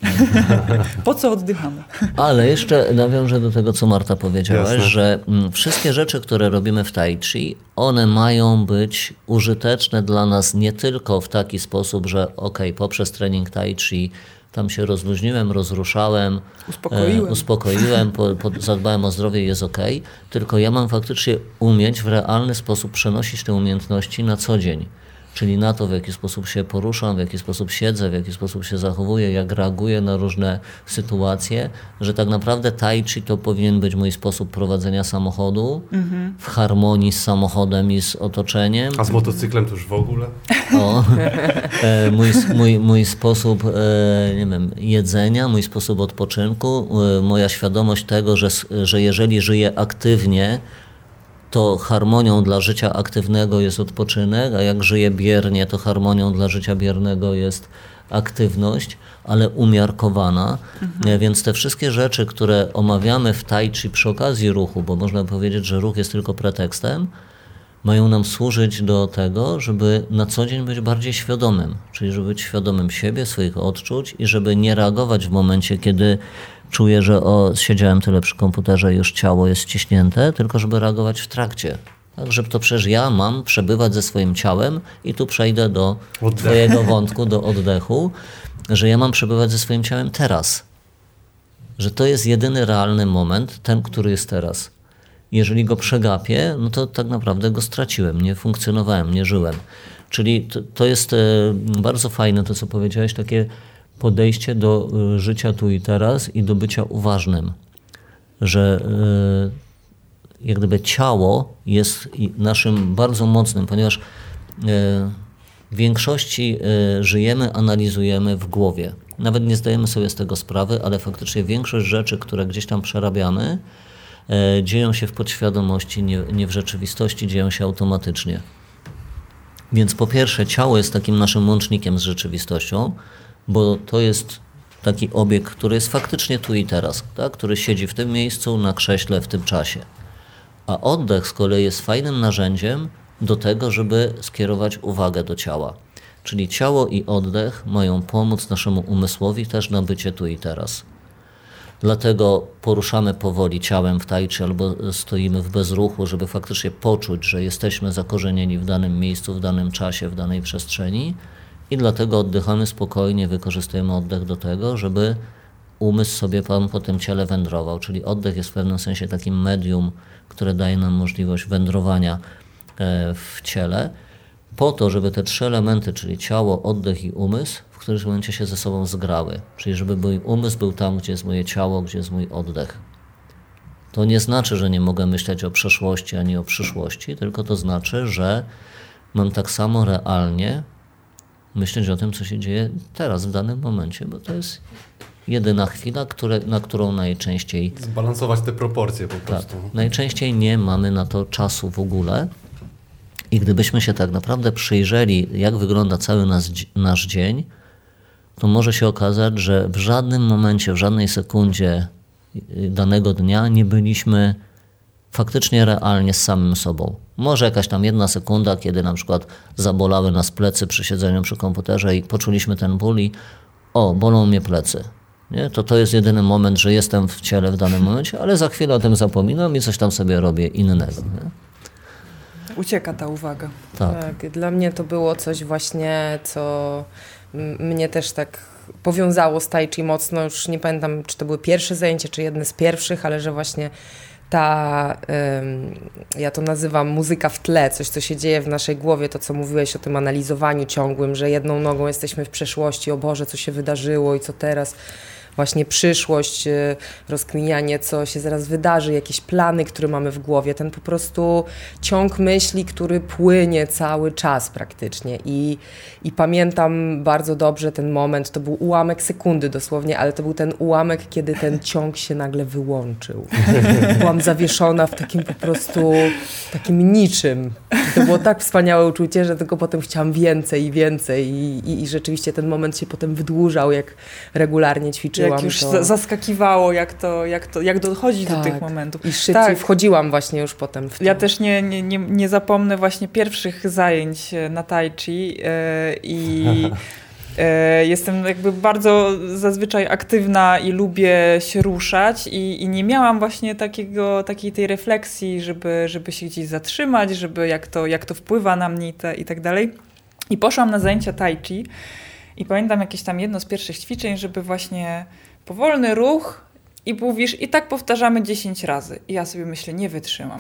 E: po co oddychamy?
C: Ale jeszcze nawiążę do tego, co Marta powiedziałaś, Jasne. że mm, wszystkie rzeczy, które robimy w Tai Chi, one mają być użyteczne dla nas nie tylko w taki sposób, że ok, poprzez trening Tai Chi tam się rozluźniłem, rozruszałem,
E: uspokoiłem,
C: e, uspokoiłem po, po, zadbałem o zdrowie jest ok. Tylko ja mam faktycznie umieć w realny sposób przenosić te umiejętności na co dzień czyli na to, w jaki sposób się poruszam, w jaki sposób siedzę, w jaki sposób się zachowuję, jak reaguję na różne sytuacje, że tak naprawdę tai chi to powinien być mój sposób prowadzenia samochodu mhm. w harmonii z samochodem i z otoczeniem.
D: A z motocyklem to już w ogóle?
C: O, e, mój, mój, mój sposób e, nie wiem, jedzenia, mój sposób odpoczynku, e, moja świadomość tego, że, że jeżeli żyję aktywnie, to harmonią dla życia aktywnego jest odpoczynek, a jak żyje biernie, to harmonią dla życia biernego jest aktywność, ale umiarkowana. Mhm. Więc te wszystkie rzeczy, które omawiamy w tai chi przy okazji ruchu, bo można powiedzieć, że ruch jest tylko pretekstem, mają nam służyć do tego, żeby na co dzień być bardziej świadomym, czyli żeby być świadomym siebie, swoich odczuć i żeby nie reagować w momencie, kiedy czuję, że o, siedziałem tyle przy komputerze i już ciało jest ściśnięte, tylko żeby reagować w trakcie. Tak, że to przecież ja mam przebywać ze swoim ciałem i tu przejdę do Oddech. twojego wątku, do oddechu, że ja mam przebywać ze swoim ciałem teraz. Że to jest jedyny realny moment, ten, który jest teraz. Jeżeli go przegapię, no to tak naprawdę go straciłem, nie funkcjonowałem, nie żyłem. Czyli to, to jest e, bardzo fajne to, co powiedziałeś, takie podejście do y, życia tu i teraz i do bycia uważnym. Że y, jak gdyby ciało jest naszym bardzo mocnym, ponieważ y, w większości żyjemy, analizujemy w głowie. Nawet nie zdajemy sobie z tego sprawy, ale faktycznie większość rzeczy, które gdzieś tam przerabiamy, dzieją się w podświadomości, nie, nie w rzeczywistości, dzieją się automatycznie. Więc po pierwsze, ciało jest takim naszym łącznikiem z rzeczywistością, bo to jest taki obiekt, który jest faktycznie tu i teraz, tak? który siedzi w tym miejscu, na krześle, w tym czasie. A oddech z kolei jest fajnym narzędziem do tego, żeby skierować uwagę do ciała. Czyli ciało i oddech mają pomóc naszemu umysłowi też na bycie tu i teraz. Dlatego poruszamy powoli ciałem w tajczy albo stoimy w bezruchu, żeby faktycznie poczuć, że jesteśmy zakorzenieni w danym miejscu, w danym czasie, w danej przestrzeni i dlatego oddychamy spokojnie, wykorzystujemy oddech do tego, żeby umysł sobie pan po tym ciele wędrował. Czyli oddech jest w pewnym sensie takim medium, które daje nam możliwość wędrowania e, w ciele, po to, żeby te trzy elementy, czyli ciało, oddech i umysł, w którymś momencie się ze sobą zgrały. Czyli żeby mój umysł był tam, gdzie jest moje ciało, gdzie jest mój oddech. To nie znaczy, że nie mogę myśleć o przeszłości ani o przyszłości, tylko to znaczy, że mam tak samo realnie myśleć o tym, co się dzieje teraz, w danym momencie, bo to jest jedyna chwila, które, na którą najczęściej.
D: Zbalansować te proporcje po
C: Tak,
D: prostu.
C: najczęściej nie mamy na to czasu w ogóle. I gdybyśmy się tak naprawdę przyjrzeli, jak wygląda cały nas, nasz dzień, to może się okazać, że w żadnym momencie, w żadnej sekundzie y, danego dnia nie byliśmy faktycznie realnie z samym sobą. Może jakaś tam jedna sekunda, kiedy na przykład zabolały nas plecy przy siedzeniu przy komputerze i poczuliśmy ten ból i o, bolą mnie plecy. Nie? To to jest jedyny moment, że jestem w ciele w danym momencie, ale za chwilę o tym zapominam i coś tam sobie robię innego. Nie?
E: Ucieka ta uwaga.
C: Tak.
B: tak. Dla mnie to było coś właśnie, co mnie też tak powiązało z Tai Chi mocno. Już nie pamiętam, czy to były pierwsze zajęcia, czy jedne z pierwszych, ale że właśnie ta, ja to nazywam muzyka w tle, coś, co się dzieje w naszej głowie, to co mówiłeś o tym analizowaniu ciągłym, że jedną nogą jesteśmy w przeszłości, o Boże, co się wydarzyło i co teraz właśnie przyszłość, y, rozkminianie, co się zaraz wydarzy, jakieś plany, które mamy w głowie, ten po prostu ciąg myśli, który płynie cały czas praktycznie. I, i pamiętam bardzo dobrze ten moment, to był ułamek sekundy dosłownie, ale to był ten ułamek, kiedy ten ciąg się nagle wyłączył. Byłam zawieszona w takim po prostu takim niczym. I to było tak wspaniałe uczucie, że tylko potem chciałam więcej i więcej i, i, i rzeczywiście ten moment się potem wydłużał, jak regularnie ćwiczyłam
E: jak już to... zaskakiwało, jak to, jak to, jak dochodzi tak. do tych tak. momentów.
B: I szybciej tak. wchodziłam właśnie już potem w to.
E: Ja też nie, nie, nie, nie zapomnę właśnie pierwszych zajęć e, na tai chi yy, i e, Jestem jakby bardzo zazwyczaj aktywna i lubię się ruszać i, i, nie miałam właśnie takiego, takiej tej refleksji, żeby, żeby się gdzieś zatrzymać, żeby jak to, jak to wpływa na mnie i, te, i tak dalej. I poszłam na zajęcia tai chi i pamiętam jakieś tam jedno z pierwszych ćwiczeń, żeby właśnie powolny ruch i mówisz, i tak powtarzamy 10 razy. I ja sobie myślę, nie wytrzymam.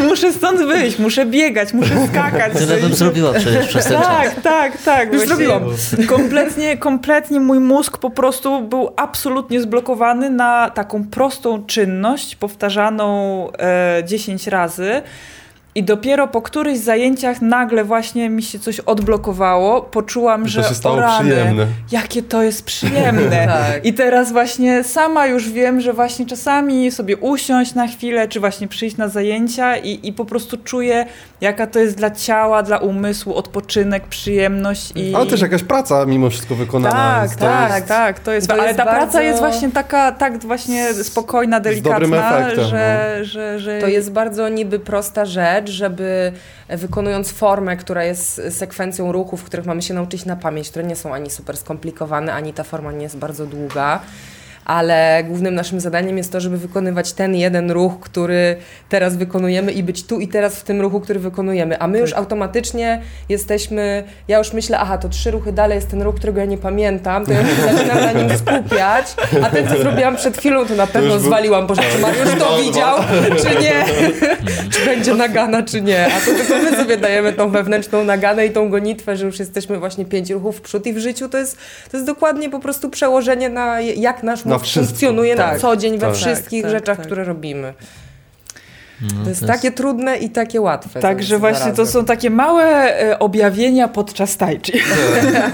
E: muszę stąd wyjść, muszę biegać, muszę skakać.
C: Tyle bym zrobiła przecież przez ten
E: Tak,
C: czas.
E: tak, tak. Już zrobiłam. Kompletnie, kompletnie mój mózg po prostu był absolutnie zblokowany na taką prostą czynność, powtarzaną e, 10 razy. I dopiero po którychś zajęciach nagle właśnie mi się coś odblokowało, poczułam, że
D: się stało rany, przyjemne.
E: jakie to jest przyjemne. tak. I teraz właśnie sama już wiem, że właśnie czasami sobie usiąść na chwilę, czy właśnie przyjść na zajęcia i, i po prostu czuję, jaka to jest dla ciała, dla umysłu odpoczynek, przyjemność. I...
D: Ale też jakaś praca mimo wszystko wykonana.
E: Tak, tak, jest... tak. To jest, to ale jest ta bardzo... praca jest właśnie taka, tak właśnie spokojna, delikatna, efektem, że, no. że, że...
B: To jest bardzo niby prosta rzecz, rzecz, żeby wykonując formę, która jest sekwencją ruchów, których mamy się nauczyć na pamięć, które nie są ani super skomplikowane, ani ta forma nie jest bardzo długa, ale głównym naszym zadaniem jest to, żeby wykonywać ten jeden ruch, który teraz wykonujemy i być tu i teraz w tym ruchu, który wykonujemy. A my już tak. automatycznie jesteśmy, ja już myślę, aha, to trzy ruchy dalej jest ten ruch, którego ja nie pamiętam, to ja już zaczynam na nim skupiać, a ten, co zrobiłam przed chwilą, to na pewno to zwaliłam, Boże, czy Mariusz to widział, czy nie, czy będzie nagana, czy nie. A to tylko my sobie dajemy tą wewnętrzną naganę i tą gonitwę, że już jesteśmy właśnie pięć ruchów w przód i w życiu to jest, to jest dokładnie po prostu przełożenie na jak nasz mózg funkcjonuje tak, na co dzień we tak, wszystkich tak, rzeczach, tak. które robimy. No, to, jest to jest takie trudne i takie łatwe.
E: Także właśnie to są takie małe e, objawienia podczas tajczy.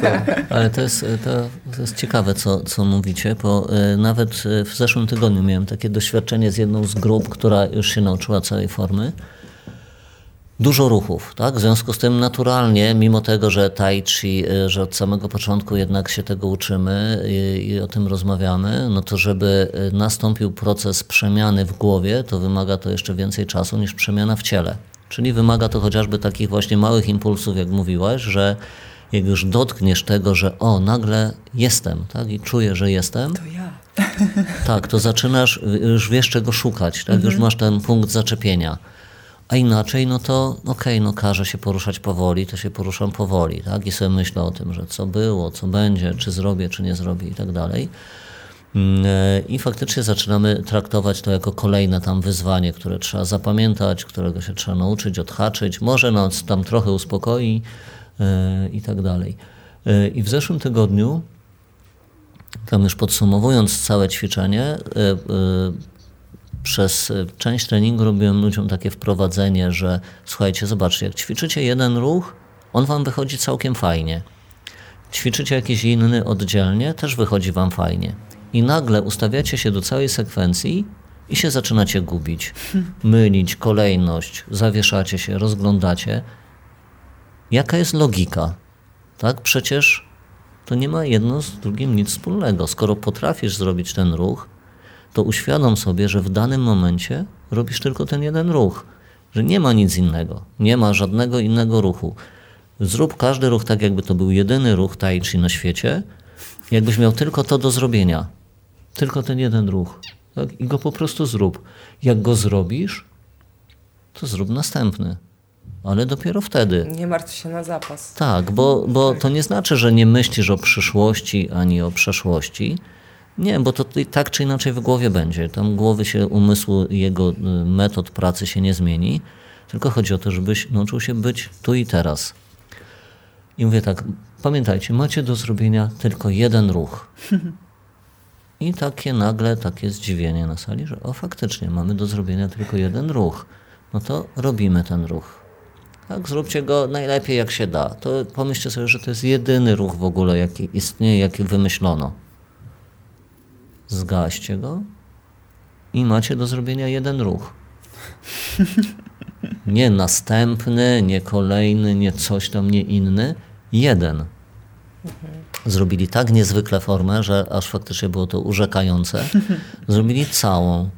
C: Tak, Ale to jest, to, to, jest ciekawe, co, co mówicie, bo e, nawet e, w zeszłym tygodniu miałem takie doświadczenie z jedną z grup, która już się nauczyła całej formy dużo ruchów, tak? W związku z tym naturalnie, mimo tego, że tai chi, y, że od samego początku jednak się tego uczymy i, i, o tym rozmawiamy, no to żeby y, nastąpił proces przemiany w głowie, to wymaga to jeszcze więcej czasu niż przemiana w ciele. Czyli wymaga to chociażby takich właśnie małych impulsów, jak mówiłaś, że jak już dotkniesz tego, że o, nagle jestem, tak? I czuję, że jestem.
E: To ja.
C: Tak, to zaczynasz, już wiesz czego szukać, tak? Mhm. Już masz ten punkt zaczepienia a inaczej, no to okej, okay, no każe się poruszać powoli, to się poruszam powoli, tak? I sobie myślę o tym, że co było, co będzie, czy zrobię, czy nie zrobię i tak dalej. Mm, e, I faktycznie zaczynamy traktować to jako kolejne tam wyzwanie, które trzeba zapamiętać, którego się trzeba nauczyć, odhaczyć, może nas tam trochę uspokoi e, i tak dalej. E, I w zeszłym tygodniu Tam już podsumowując całe ćwiczenie, przez część treningu robiłem ludziom takie wprowadzenie, że słuchajcie, zobaczcie, jak ćwiczycie jeden ruch, on wam wychodzi całkiem fajnie. Ćwiczycie jakiś inny oddzielnie, też wychodzi wam fajnie. I nagle ustawiacie się do całej sekwencji i się zaczynacie gubić, mylić kolejność, zawieszacie się, rozglądacie. Jaka jest logika? Tak, przecież to nie ma jedno z drugim nic wspólnego. Skoro potrafisz zrobić ten ruch, to uświadom sobie, że w danym momencie robisz tylko ten jeden ruch, że nie ma nic innego, nie ma żadnego innego ruchu. Zrób każdy ruch tak, jakby to był jedyny ruch tai chi na świecie, jakbyś miał tylko to do zrobienia. Tylko ten jeden ruch. Tak? I go po prostu zrób. Jak go zrobisz, to zrób następny. Ale dopiero wtedy.
B: Nie martw się na zapas.
C: Tak, bo, bo to nie znaczy, że nie myślisz o przyszłości ani o przeszłości. Nie, bo to tak czy inaczej w głowie będzie. Tam głowy się, umysłu, jego y, metod pracy się nie zmieni. Tylko chodzi o to, żebyś nauczył się być tu i teraz. I mówię tak, pamiętajcie, macie do zrobienia tylko jeden ruch. I takie nagle, takie zdziwienie na sali, że o faktycznie, mamy do zrobienia tylko jeden ruch. No to robimy ten ruch. Tak, zróbcie go najlepiej jak się da. To pomyślcie sobie, że to jest jedyny ruch w ogóle, jaki istnieje, jaki wymyślono. Zgaście go i macie do zrobienia jeden ruch. Nie następny, nie kolejny, nie coś tam, nie inny. Jeden. Zrobili tak niezwykle formę, że aż faktycznie było to urzekające. Zrobili całą,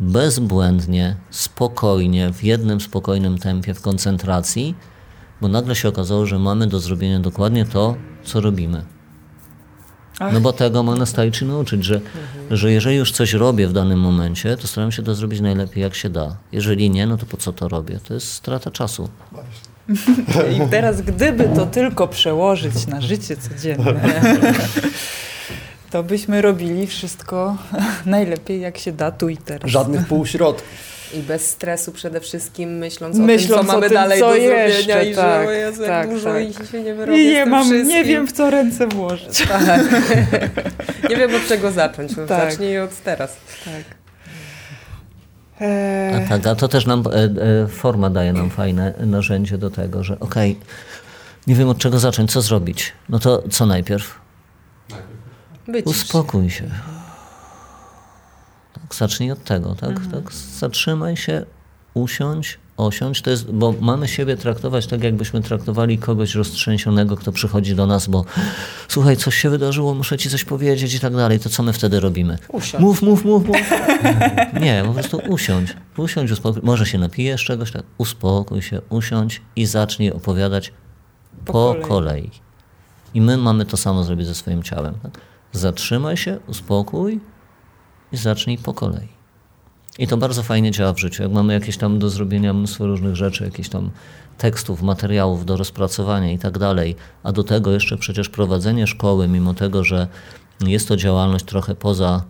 C: bezbłędnie, spokojnie, w jednym spokojnym tempie, w koncentracji, bo nagle się okazało, że mamy do zrobienia dokładnie to, co robimy. No bo tego ma nas Tai Chi nauczyć, że, że jeżeli już coś robię w danym momencie, to staram się to zrobić najlepiej jak się da. Jeżeli nie, no to po co to robię? To jest strata czasu.
E: I teraz gdyby to tylko przełożyć na życie codzienne, to byśmy robili wszystko najlepiej jak się da tu i teraz.
D: Żadnych półśrodków.
B: I bez stresu przede wszystkim, myśląc,
E: Myśląc
B: o tym, co
E: o
B: mamy
E: tym,
B: dalej
E: co
B: do
E: jeszcze,
B: zrobienia i
E: tak,
B: że Jezu, jak
E: tak,
B: dużo
E: tak.
B: i się nie wyrobię
E: I nie mam, nie wiem w co ręce włożyć.
B: Tak. nie wiem od czego zacząć. No,
E: Tak.
B: Zacznij od teraz.
E: Tak.
C: A,
E: Eee,
C: tak, a to też nam e, e, forma daje nam fajne narzędzie do tego, że okej, nie wiem od czego zacząć, co zrobić. No to co najpierw?
B: Być.
C: Uspokój się. Tak, zacznij od tego, tak? tak? Zatrzymaj się, usiądź, osiądź. To jest, bo mamy siebie traktować tak, jakbyśmy traktowali kogoś roztrzęsionego, kto przychodzi do nas, bo słuchaj, coś się wydarzyło, muszę ci coś powiedzieć i tak dalej. To co my wtedy robimy?
B: Usiądź.
C: Mów, mów, mów, mów. Nie, po prostu usiądź. Usiądź, uspokój. Może się napijesz czegoś, tak? Uspokój się, usiądź i zacznij opowiadać po,
E: Po
C: kolei.
E: kolei.
C: I my mamy to samo zrobić ze swoim ciałem. Tak? Zatrzymaj się, uspokój i zacznij po kolei. I to bardzo fajnie działa w życiu. Jak mamy jakieś tam do zrobienia mnóstwo różnych rzeczy, jakieś tam tekstów, materiałów do rozpracowania i tak dalej, a do tego jeszcze przecież prowadzenie szkoły, mimo tego, że jest to działalność trochę poza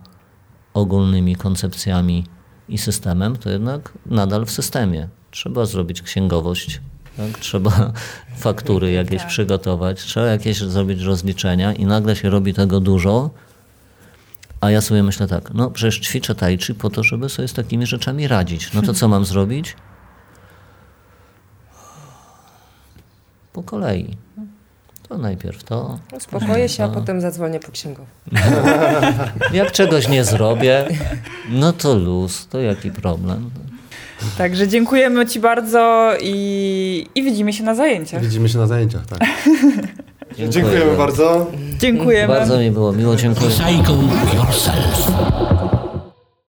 C: ogólnymi koncepcjami i systemem, to jednak nadal w systemie. Trzeba zrobić księgowość, tak? trzeba faktury jakieś przygotować, trzeba jakieś zrobić rozliczenia i nagle się robi tego dużo, a ja sobie myślę tak, no przecież ćwiczę tai chi po to, żeby sobie z takimi rzeczami radzić. No to co mam zrobić? Po kolei. To najpierw to.
B: Uspokoję się, a potem zadzwonię po księgową.
C: Jak czegoś nie zrobię, no to luz, to jaki problem?
E: Także dziękujemy Ci bardzo i, i widzimy się na zajęciach.
D: Widzimy się na zajęciach, tak. Dziękujemy bardzo.
E: Dziękujemy.
C: Bardzo mi było miło, dziękuję.
A: Recycle yourself.